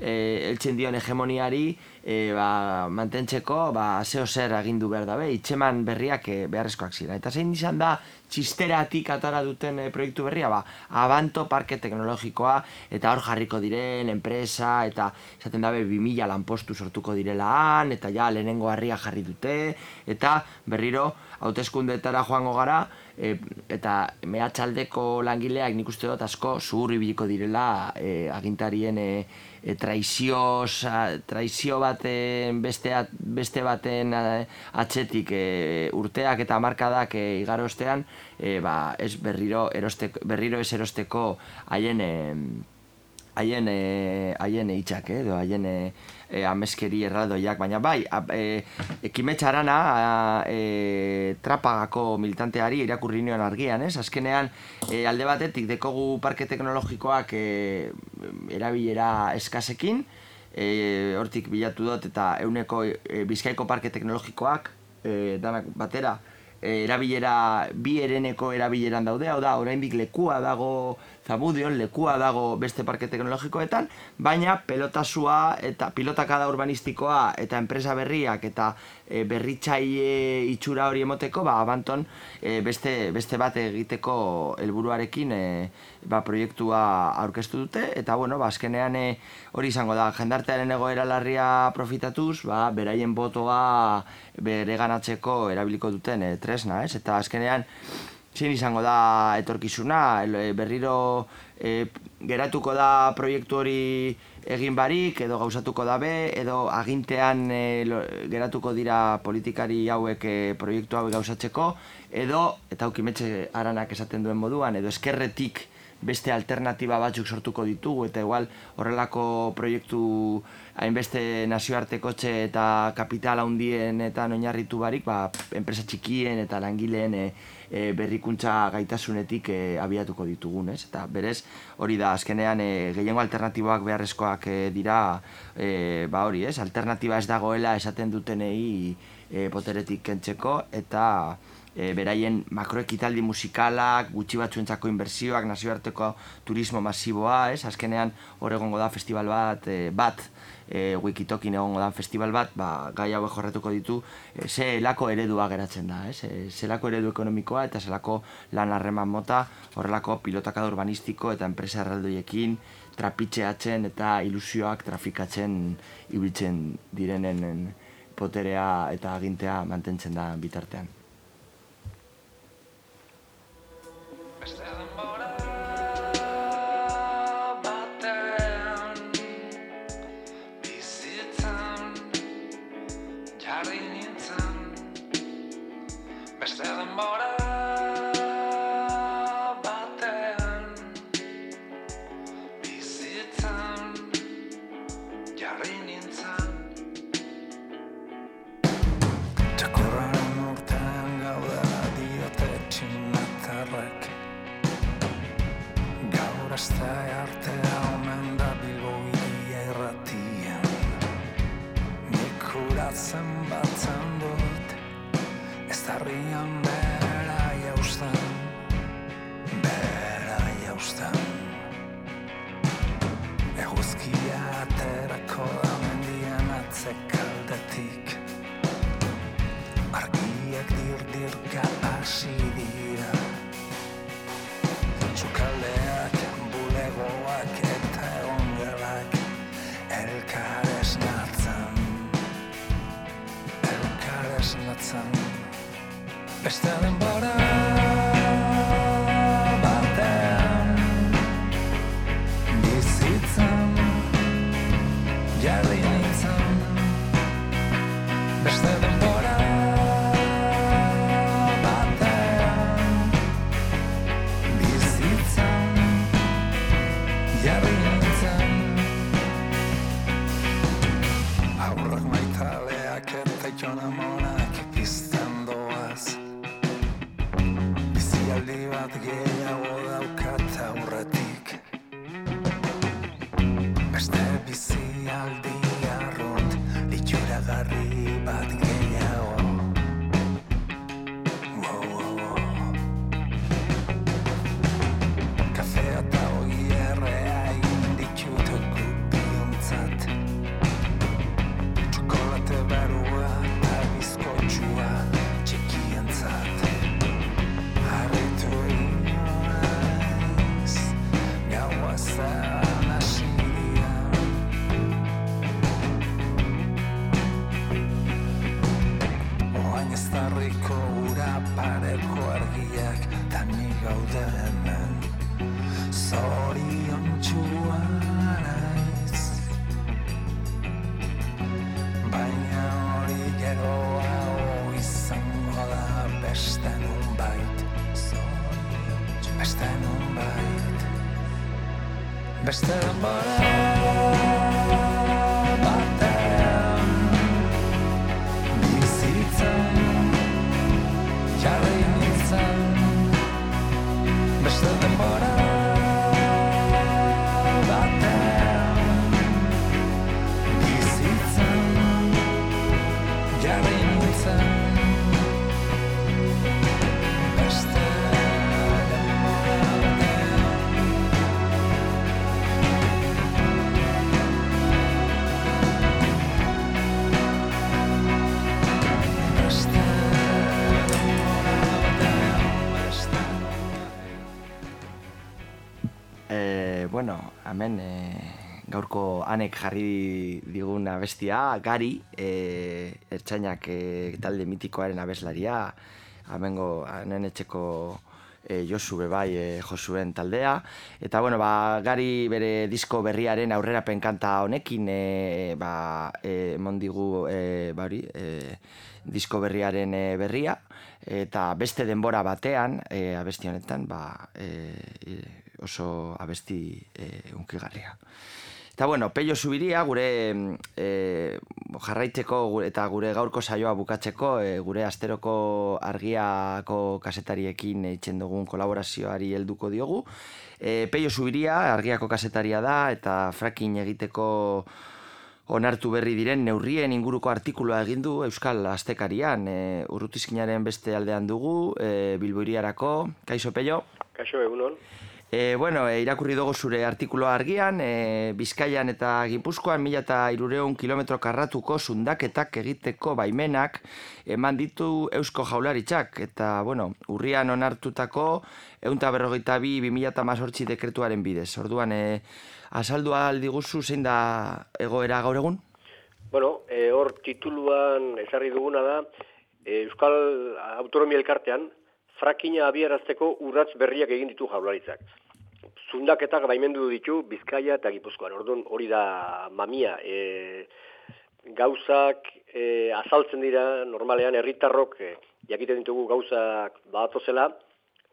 heltzen dion hegemoniari e, ba, mantentzeko ba, zeo zer agindu behar dabe, itxeman berriak e, beharrezkoak zira. Eta zein izan da txisteratik atara duten e, proiektu berria, ba, abanto parke teknologikoa, eta hor jarriko diren, enpresa, eta esaten dabe 2000 lanpostu sortuko direla han, eta ja lehenengo harria jarri dute, eta berriro hauteskundetara joango gara, e, eta mehatxaldeko langileak nik uste dut asko zuhurri biliko direla e, agintarien e, e, traizioz, traizio baten beste, beste baten atzetik e, urteak eta markadak e, igarostean, e, ba, ez berriro, erosteko, berriro ez erosteko haien haien e, haien hitzak eh, edo haien e, e, ameskeri erraldoiak baina bai e, ekimetxarana e, trapagako militanteari irakurri nion argian ez? Azkenean e, alde batetik dekogu parke teknologikoak e, erabilera eskasekin e, hortik bilatu dut eta euneko e, bizkaiko parke teknologikoak e, danak batera erabilera bi ereneko erabileran daude, hau da, oraindik lekua dago zabudion, lekua dago beste parke teknologikoetan, baina pelotasua eta pilotakada urbanistikoa eta enpresa berriak eta e, berritzaile itxura hori emoteko, ba, abanton e, beste, beste bat egiteko helburuarekin e, ba, proiektua aurkeztu dute, eta bueno, ba, azkenean e, hori izango da, jendartearen egoera larria profitatuz, ba, beraien botoa bere ganatzeko erabiliko duten e, tresna, ez? Eta azkenean, zein izango da etorkizuna, e, berriro e, geratuko da proiektu hori egin barik, edo gauzatuko dabe, edo agintean e, geratuko dira politikari hauek e, proiektu hauek gauzatzeko, edo, eta aukimetxe aranak esaten duen moduan, edo eskerretik beste alternatiba batzuk sortuko ditugu eta igual horrelako proiektu hainbeste nazioartekotxe eta kapital handien eta oinarritu barik, ba, enpresa txikien eta langileen e, e, berrikuntza gaitasunetik e, abiatuko ditugun, ez? Eta berez, hori da, azkenean e, gehiengo alternatiboak beharrezkoak e, dira, e, ba hori, ez? Alternatiba ez dagoela esaten dutenei e, poteretik kentzeko eta e, beraien makroekitaldi musikalak, gutxi batzuentzako inbertsioak, nazioarteko turismo masiboa, ez? Azkenean hor egongo da festival bat, e, bat, e, wikitokin egongo da festival bat, ba, gai hauek jorretuko ditu, e, ze elako eredua geratzen da, ez? E, ze elako eredu ekonomikoa eta zelako lan harreman mota, horrelako pilotaka urbanistiko eta enpresa erraldoiekin, trapitxeatzen eta ilusioak trafikatzen ibiltzen direnen poterea eta agintea mantentzen da bitartean. hemen Desde demora Estan en vora. Anek jarri digun abestia, gari, e, ertzainak e, talde mitikoaren abeslaria, amengo, anen etxeko e, Josu bebai e, Josuen taldea. Eta, bueno, ba, gari bere disko berriaren aurrera penkanta honekin, e, ba, e, mondigu, e, bari, e, disko berriaren e, berria. Eta beste denbora batean, e, abesti honetan, ba, e, oso abesti e, unkigarria. Eta bueno, Peio Zubiria gure e, jarraitzeko eta gure gaurko saioa bukatzeko e, gure asteroko argiako kasetariekin eitzen dugun kolaborazioari helduko diogu. E, Peio Zubiria argiako kasetaria da eta frakin egiteko onartu berri diren neurrien inguruko artikuloa egin du Euskal Astekarian. E, urrutizkinaren beste aldean dugu, e, Bilboiriarako. Kaixo, Peio? Kaixo, egunon. E, bueno, e, irakurri dugu zure artikulo argian, e, Bizkaian eta Gipuzkoan mila eta irureun kilometro karratuko sundaketak egiteko baimenak eman ditu Eusko Jaularitzak. Eta, bueno, urrian onartutako eunta berrogeita bi bi mila eta mazortzi dekretuaren bidez. Orduan, e, azaldu aldi guzu zein da egoera gaur egun? Bueno, e, hor tituluan ezarri duguna da, Euskal Autonomia Elkartean, frakina abierazteko urratz berriak egin ditu jaularitzak. Zundaketak baimendu ditu Bizkaia eta Gipuzkoan. Orduan hori da mamia. E, gauzak e, azaltzen dira normalean herritarrok e, jakiten ditugu gauzak badatozela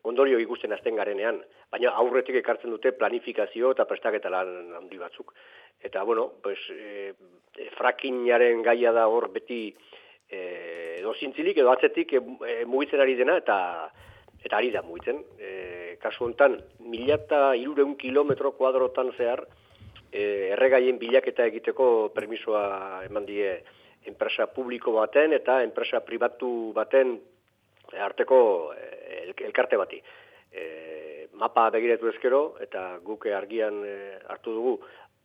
ondorio ikusten azten garenean. Baina aurretik ekartzen dute planifikazio eta prestaketa lan handi batzuk. Eta bueno, pues, e, e, frakinaren gaia da hor beti e, edo zintzilik edo atzetik e, e, mugitzen ari dena eta eta ari da mugitzen. E, kasu honetan, mila eta irureun kilometro kuadrotan zehar e, erregaien bilaketa egiteko permisoa eman die enpresa publiko baten eta enpresa pribatu baten arteko e, elkarte bati. E, mapa begiratu ezkero eta guke argian e, hartu dugu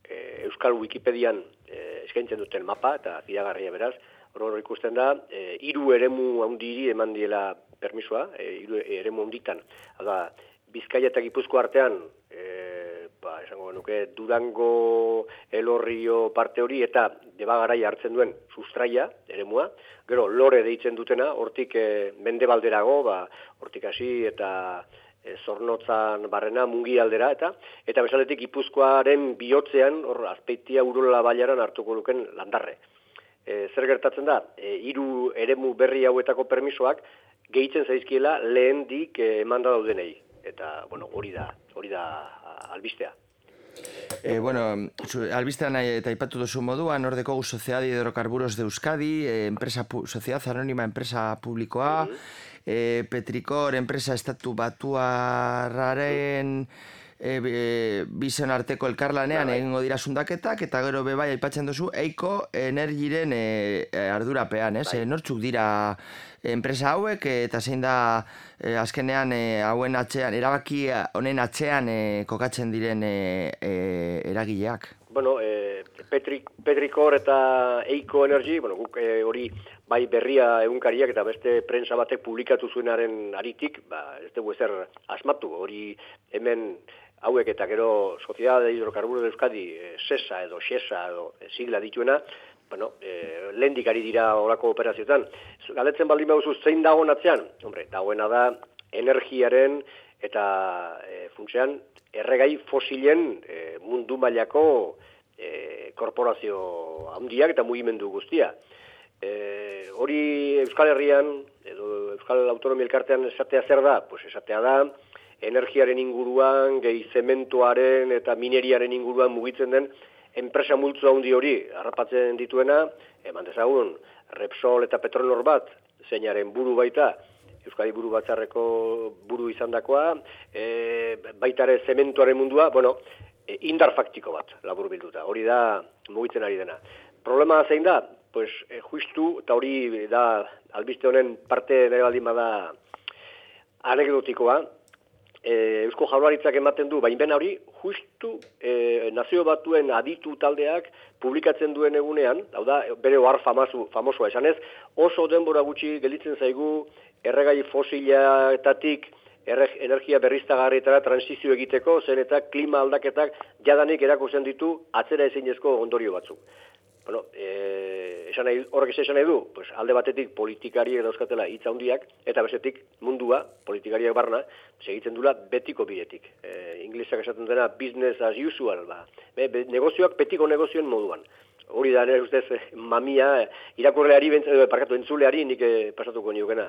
e, Euskal Wikipedian e, eskaintzen duten mapa eta zidagarria beraz, hor ikusten da, e, iru eremu handiri eman diela permisoa, e, iru eremu handitan. Hala, Bizkaia eta Gipuzko artean, e, ba, esango nuke, Durango, Elorrio parte hori eta debagarai hartzen duen sustraia, eremua. Gero, lore deitzen dutena, hortik e, mendebalderago, ba, hortik hasi eta e, zornotzan barrena mungi aldera, eta eta bezaletik Gipuzkoaren bihotzean, hor, azpeitia urola baiaran hartuko luken landarre e, zer gertatzen da, e, hiru eremu berri hauetako permisoak gehitzen zaizkiela lehen dik e, emanda daudenei. Eta, bueno, hori da, hori da albistea. E, bueno, albistean eta ipatu duzu moduan, Nordeko Gu Sociedad de Hidrocarburos de Euskadi, e, empresa Sociedad Anónima Enpresa Publikoa, mm -hmm. Petricor, enpresa estatu batuarraren e, e, bizen arteko elkarlanean bai. egingo dira sundaketak eta gero be bai aipatzen duzu eiko energiren e, e, ardurapean, ez? Bai. E, nortzuk dira enpresa hauek eta zein da e, azkenean e, hauen atzean erabaki honen atzean e, kokatzen diren e, e, eragileak. Bueno, e, Petrik, Petrikor eta Eiko Energy, bueno, guk hori bai berria egunkariak eta beste prensa batek publikatu zuenaren aritik, ba, ez dugu ezer asmatu, hori hemen hauek eta gero Sociedad de Hidrocarburo de Euskadi, e, SESA edo SESA edo e, sigla dituena, bueno, e, lehendik ari dira horako operazioetan. Galetzen baldin baduzu zein dago natzean? Hombre, dagoena da energiaren eta e, funtzean erregai fosilen e, mundu mailako e, korporazio handiak eta mugimendu guztia. E, hori Euskal Herrian edo Euskal Autonomia Elkartean esatea zer da? Pues esatea da, energiaren inguruan, gehi zementuaren eta mineriaren inguruan mugitzen den enpresa multzu handi hori harrapatzen dituena, eman dezagun, Repsol eta Petronor bat, zeinaren buru baita, Euskadi buru batzarreko buru izan dakoa, e, baitare zementuaren mundua, bueno, e, indar faktiko bat, labur bilduta, hori da mugitzen ari dena. Problema zein da, pues, e, justu, eta hori da, albiste honen parte nire baldin bada anekdotikoa, e, Eusko Jaurlaritzak ematen du, bain hori, justu e, nazio batuen aditu taldeak publikatzen duen egunean, hau da, bere ohar famazu, famosua esan ez, oso denbora gutxi gelitzen zaigu erregai fosilaetatik erre- energia berriztagarrietara transizio egiteko, zen eta klima aldaketak jadanik erakusten ditu atzera ezinezko ondorio batzuk. Bueno, e, esan nahi, horrek esan nahi du, pues, alde batetik politikariek dauzkatela hitz handiak, eta bestetik mundua, politikariak barna, segitzen dula betiko bidetik. E, inglesak esaten dena business as usual, ba. Be, be, negozioak betiko negozioen moduan. Hori da, nire ustez, eh, mamia, irakurleari, bentz, parkatu, entzuleari nik pasatuko niokena.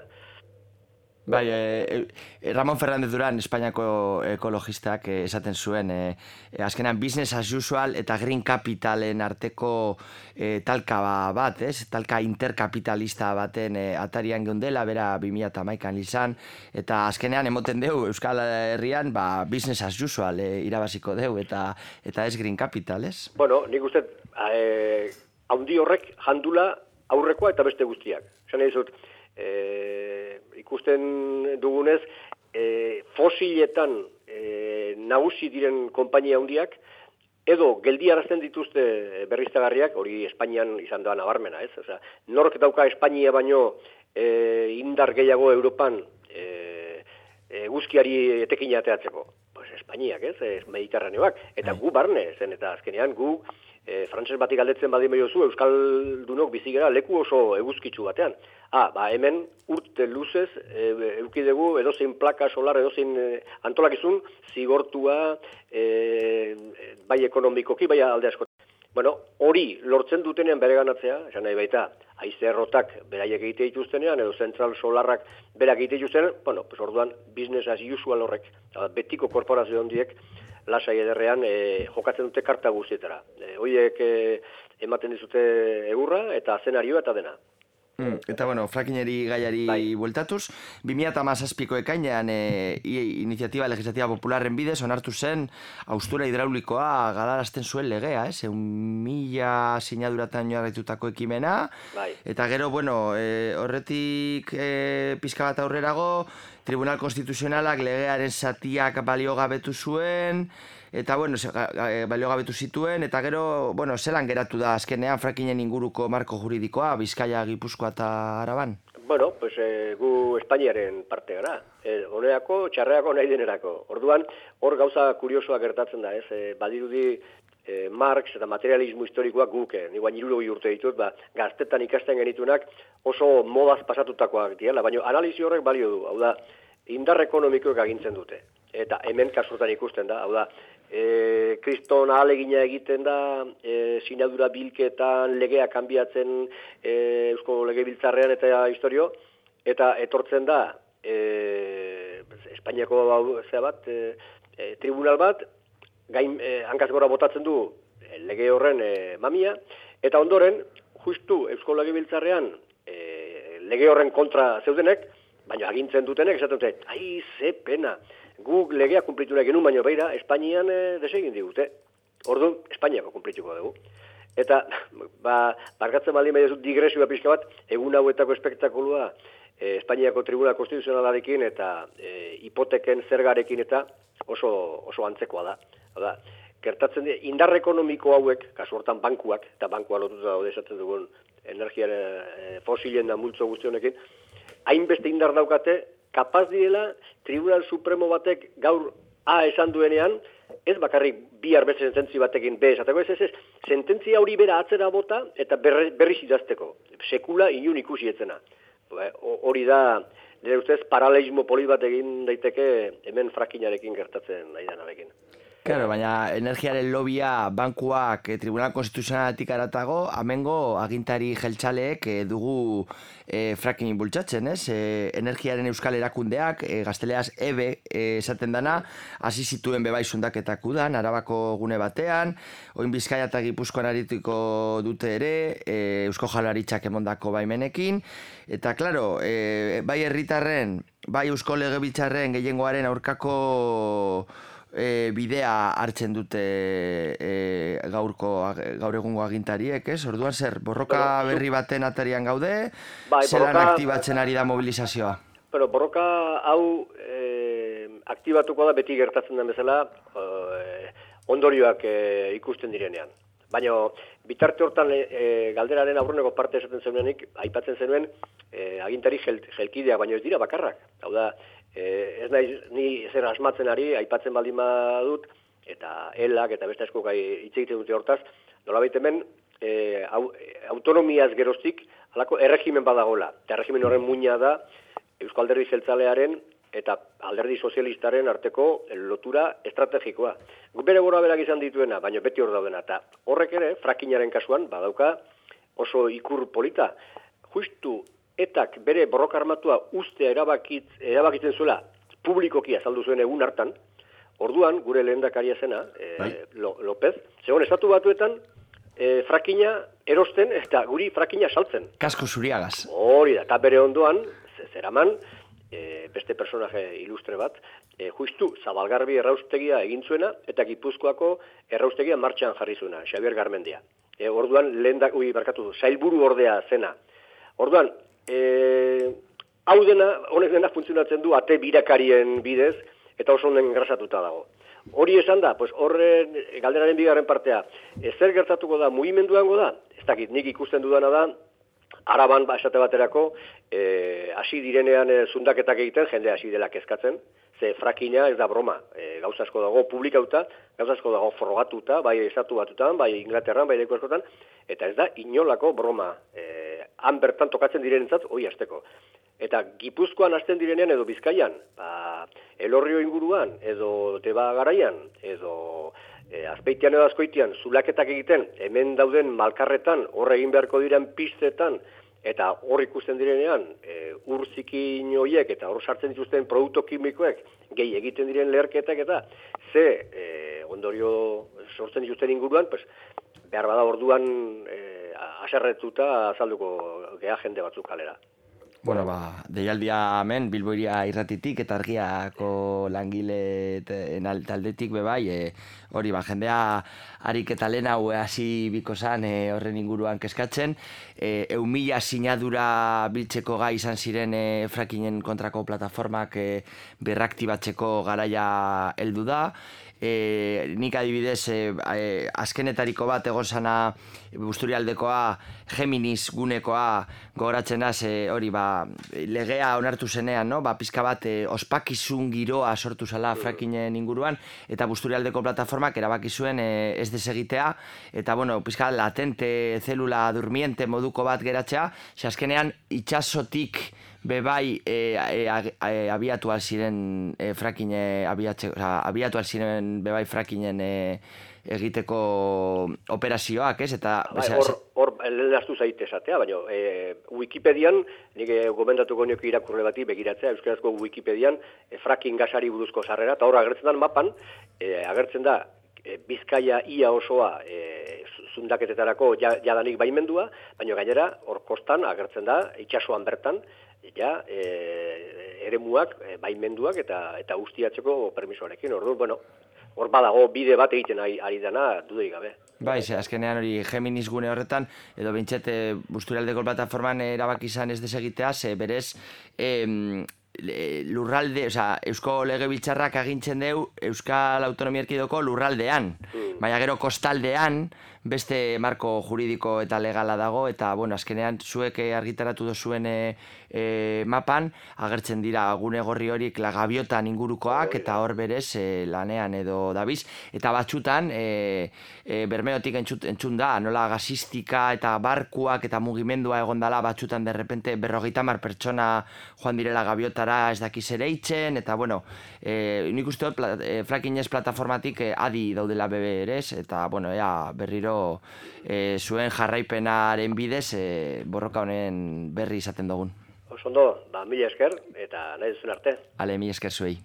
Bai, e, e, Ramon Fernández Duran, Espainiako ekologistak e, esaten zuen, e, azkenan business as usual eta green capitalen arteko e, talka ba- bat, ez? Talka interkapitalista baten e, atarian geundela, bera 2008an izan, eta azkenean emoten deu Euskal Herrian, ba, business as usual e, irabaziko deu, eta eta ez green capital, ez? Bueno, nik uste, eh, haundi horrek jandula aurrekoa eta beste guztiak. Nahi dizut, eh, ikusten dugunez, eh, fosiletan eh, nagusi diren konpainia handiak, edo geldiarazten dituzte berriztagarriak, hori Espainian izan da nabarmena, ez? Osea, nork dauka Espainia baino eh, indar gehiago Europan eh, eguzkiari etekin ateatzeko? Pues Espainiak, ez? Ez Mediterraneoak. Eta gu barne, zen eta azkenean gu e, frantses batik galdetzen badin zu Euskaldunok bizi gara leku oso eguzkitzu batean. Ah, ba, hemen urte luzez e, eukidegu edozein plaka solar, edozein e, antolakizun zigortua e, bai ekonomikoki, bai alde asko. Bueno, hori lortzen dutenean bereganatzea, esan nahi baita, haize errotak beraiek egite dituztenean, edo zentral solarrak berak egite dituztenean, bueno, pues orduan business as usual horrek, betiko korporazio hondiek, lasai ederrean e, jokatzen dute karta guztietara. E, hoiek e, ematen dizute egurra eta zenarioa eta dena. Mm, eta bueno, frakineri gaiari Bai. bueltatuz, 2008ko ekainean e, iniziatiba legislativa popularren bidez onartu zen austura hidraulikoa galarazten zuen legea, ez? Eun mila sinaduratan jarraitutako ekimena, Bai. eta gero, bueno, e, horretik e, pizka bat aurrerago, Tribunal Konstituzionalak legearen zatiak baliogabetu zuen, eta bueno, ze- ga- baliogabetu zituen, eta gero, bueno, zelan geratu da azkenean frakinen inguruko marko juridikoa, Bizkaia, Gipuzkoa eta Araban? Bueno, pues e, gu Espainiaren parte gara. E, honeako, txarreako nahi denerako. Orduan, hor gauza kuriosoa gertatzen da, ez? E, badirudi e, Marx eta materialismo historikoak guk, e, ni bain urte ditut, ba, gaztetan ikasten genitunak oso modaz pasatutakoak diela, baina analizi horrek balio du, hau da, indar ekonomikoek agintzen dute. Eta hemen kasurtan ikusten da, hau da, e, kriston ahalegina egiten da, e, sinadura bilketan, legea kanbiatzen e, Eusko Legebiltzarrean eta historio, eta etortzen da, e, Espainiako zea bat, e, e, tribunal bat, gain e, hankaz gora botatzen du e, lege horren e, mamia, eta ondoren, justu Eusko Legebiltzarrean e, lege horren kontra zeudenek, baina agintzen dutenek, esaten dute, ai, ze pena, guk legea kumplitu nahi genuen, baina beira, Espainian e, desegin digute. Orduan, Espainiako kumplituko dugu. Eta, (laughs) ba, barkatzen baldin bai digresioa pixka bat, egun hauetako espektakulua, e, Espainiako Tribunal Konstituzionalarekin eta e, hipoteken zergarekin eta oso, oso antzekoa da. Hau da, gertatzen dira, indar ekonomiko hauek, kasu hortan bankuak, eta bankua lotuta daude esaten dugun energiaren e, fosilen da multzo guztionekin, hainbeste indar daukate, kapaz direla Tribunal Supremo batek gaur A esan duenean, ez bakarrik bihar beste sententzi batekin B esateko, ez ez ez, sententzia hori bera atzera bota eta berri, berriz idazteko. Sekula inun ikusi etzena. Ba, ho- Hori da, nire ustez, paralelismo polit bat egin daiteke hemen frakinarekin gertatzen nahi danarekin. Claro, baina energiaren lobia bankuak e, Tribunal Konstituzionalatik aratago, amengo agintari jeltzaleek e, dugu e, fracking bultzatzen, ez? E, energiaren euskal erakundeak, e, gazteleaz EBE e, esaten dana, hasi zituen bebai sundaketak udan, arabako gune batean, oin bizkaia eta gipuzkoan aritiko dute ere, e, eusko jalaritzak emondako baimenekin, eta claro, e, bai herritarren, bai eusko legebiltzarren gehiengoaren aurkako e, bidea hartzen dute e, gaurko gaur egungo agintariek, ez? Orduan zer, borroka zu- berri baten atarian gaude, Bai, zelan borroka- aktibatzen ari da mobilizazioa. Pero borroka hau e, aktibatuko da beti gertatzen den bezala e, ondorioak e, ikusten direnean. Baina, bitarte hortan e, galderaren aurreneko parte esaten zenuenik, aipatzen zenuen, e, agintari jel, jelkidea, baina ez dira bakarrak. Hau da, e, ez nahi ni zer asmatzen ari, aipatzen baldin badut, eta elak eta beste asko gai hitz egiten dute hortaz, nola hemen e, au, autonomiaz geroztik, halako erregimen badagola. Eta erregimen horren muina da, Euskal Alderdi Zeltzalearen eta alderdi sozialistaren arteko lotura estrategikoa. Bere gora berak izan dituena, baina beti hor daudena. Eta horrek ere, frakinaren kasuan, badauka oso ikur polita. Justu, etak bere borroka armatua ustea erabakitz, erabakitzen zuela publikoki azaldu zuen egun hartan, orduan, gure lehendakaria zena, e, López, segon estatu batuetan, e, frakina erosten, eta guri frakina saltzen. Kasko zuriagaz. Hori da, eta bere ondoan, zeraman, e, beste personaje ilustre bat, e, justu Zabalgarbi erraustegia egin zuena eta Gipuzkoako erraustegia martxan jarri zuena, Xavier Garmendia. E, orduan lehen da, ui, barkatu du, zailburu ordea zena. Orduan, e, hau dena, honek dena funtzionatzen du ate birakarien bidez eta oso honen grasatuta dago. Hori esan da, pues horren galderaren bigarren partea, e, zer gertatuko da, mugimenduango da? Ez dakit, nik ikusten dudana da, Araban ba esate baterako eh hasi direnean e, zundaketak egiten jende hasi dela kezkatzen ze frakina ez da broma e, gauza asko dago publikauta gauza asko dago frogatuta bai estatu batutan bai Inglaterran bai leku askotan eta ez da inolako broma eh han bertan tokatzen direnentzat hoi asteko eta Gipuzkoan hasten direnean edo Bizkaian ba Elorrio inguruan edo Teba garaian edo e, azpeitian edo azkoitian zulaketak egiten, hemen dauden malkarretan, horre egin beharko diren pistetan, eta hor ikusten direnean, e, ur zikin hoiek eta hor sartzen dituzten produktu kimikoek, gehi egiten diren leherketak eta ze e, ondorio sortzen dituzten inguruan, pues, behar bada orduan e, aserretuta azalduko geha jende batzuk kalera. Bueno, ba, deialdia hemen Bilboiria irratitik eta argiako langile taldetik be bai, e, hori ba jendea harik eta lehen hau hasi biko zan e, horren inguruan keskatzen, e, mila sinadura biltzeko gai izan ziren e, frakinen kontrako plataformak e, berraktibatzeko garaia heldu da, e, nik adibidez e, e, azkenetariko bat egon zana busturialdekoa Geminis gunekoa gogoratzen da hori ba, legea onartu zenean no? ba, pizka bat e, ospakizun giroa sortu zala frakinen inguruan eta busturialdeko plataformak erabaki zuen e, ez desegitea eta bueno, pizka latente zelula durmiente moduko bat geratzea ze azkenean itxasotik bebai e, e, e, abiatu alziren e, frakine abiatze, oza, abiatu alziren bebai frakinen e, egiteko operazioak, ez? Eta bai, hor hor lehaztu zaite esatea, baina e, Wikipedian nik gomendatuko nioke irakurre bati begiratzea euskarazko Wikipedian e, fracking gasari buruzko sarrera eta hor agertzen da mapan e, agertzen da e, Bizkaia ia osoa e, zundaketetarako jadanik baimendua, baina gainera hor kostan agertzen da itsasoan bertan ja, e, eremuak, e, baimenduak eta eta guztiatzeko permisoarekin. Ordu, bueno, hor badago bide bat egiten ari, ari dana dudei gabe. Bai, ze, azkenean hori Geminis gune horretan, edo bintxete busturialdeko plataforman erabaki izan ez desegitea, ze berez, em, lurralde, oza, Eusko Legebiltzarrak agintzen deu Euskal Autonomia Erkidoko lurraldean. Mm. Baina gero kostaldean, beste marko juridiko eta legala dago, eta, bueno, azkenean, zuek argitaratu dozuen e, e, mapan, agertzen dira gune gorri horik lagabiotan ingurukoak, eta hor berez e, lanean edo dabiz. Eta batxutan, e, e, bermeotik entzut, entzun da, nola gasistika eta barkuak eta mugimendua egondala batxutan derrepente berrogeita mar pertsona joan direla gabiotara ez dakiz ere itzen, eta bueno, e, nik uste dut, e, plataformatik adi daudela bebe ere, eta bueno, ea, berriro e, zuen jarraipenaren bidez e, borroka honen berri izaten dugun. Osondo, ba, mila esker, eta nahi duzun arte. Ale, mila esker zuei.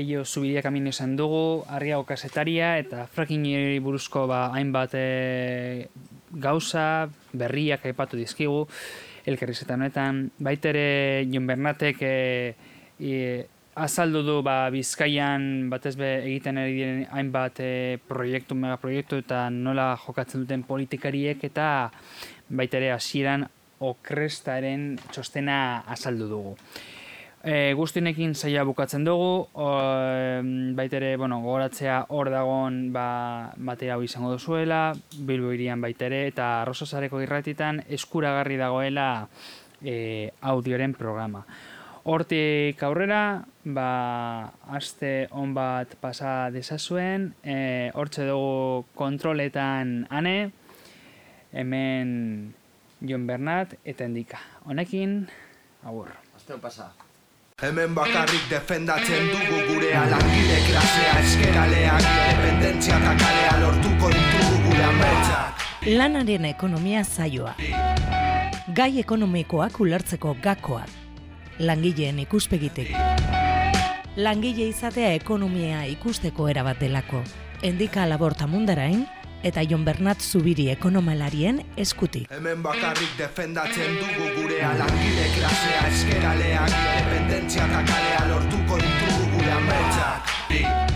Peio zubidia kamino izan dugu, argiago kasetaria, eta frackingeri buruzko ba, hainbat e, gauza, berriak aipatu dizkigu, elkarrizetan honetan. Baitere Jon Bernatek e, e, azaldu du ba, Bizkaian batez be egiten ari diren hainbat e, proiektu, megaproiektu eta nola jokatzen duten politikariek eta baitere hasieran okrestaren txostena azaldu dugu. E, guztinekin zaila bukatzen dugu, o, baitere, bueno, gogoratzea hor dagoen ba, batera hau izango duzuela, Bilbo irian baitere, eta Arrosasareko irratitan eskuragarri dagoela e, audioren programa. Hortik aurrera, ba, aste on bat pasa desazuen, e, hortxe dugu kontroletan ane, hemen Jon Bernat eta Endika. Honekin, agur. Aste hon pasa. Hemen bakarrik defendatzen dugu gurea langile klasea eskeraleak Independentzia eta kalea lortuko ditugu gure ametsak Lanaren ekonomia zaioa. Gai ekonomikoak ulertzeko gakoak. Langileen ikuspegitek. Langile izatea ekonomia ikusteko erabat delako. Endika laborta mundarain eta Jon Bernat Zubiri ekonomalarien eskutik. Hemen bakarrik defendatzen dugu gure alangile klasea eskeraleak, dependentzia eta lortuko ditugu gure ametxak.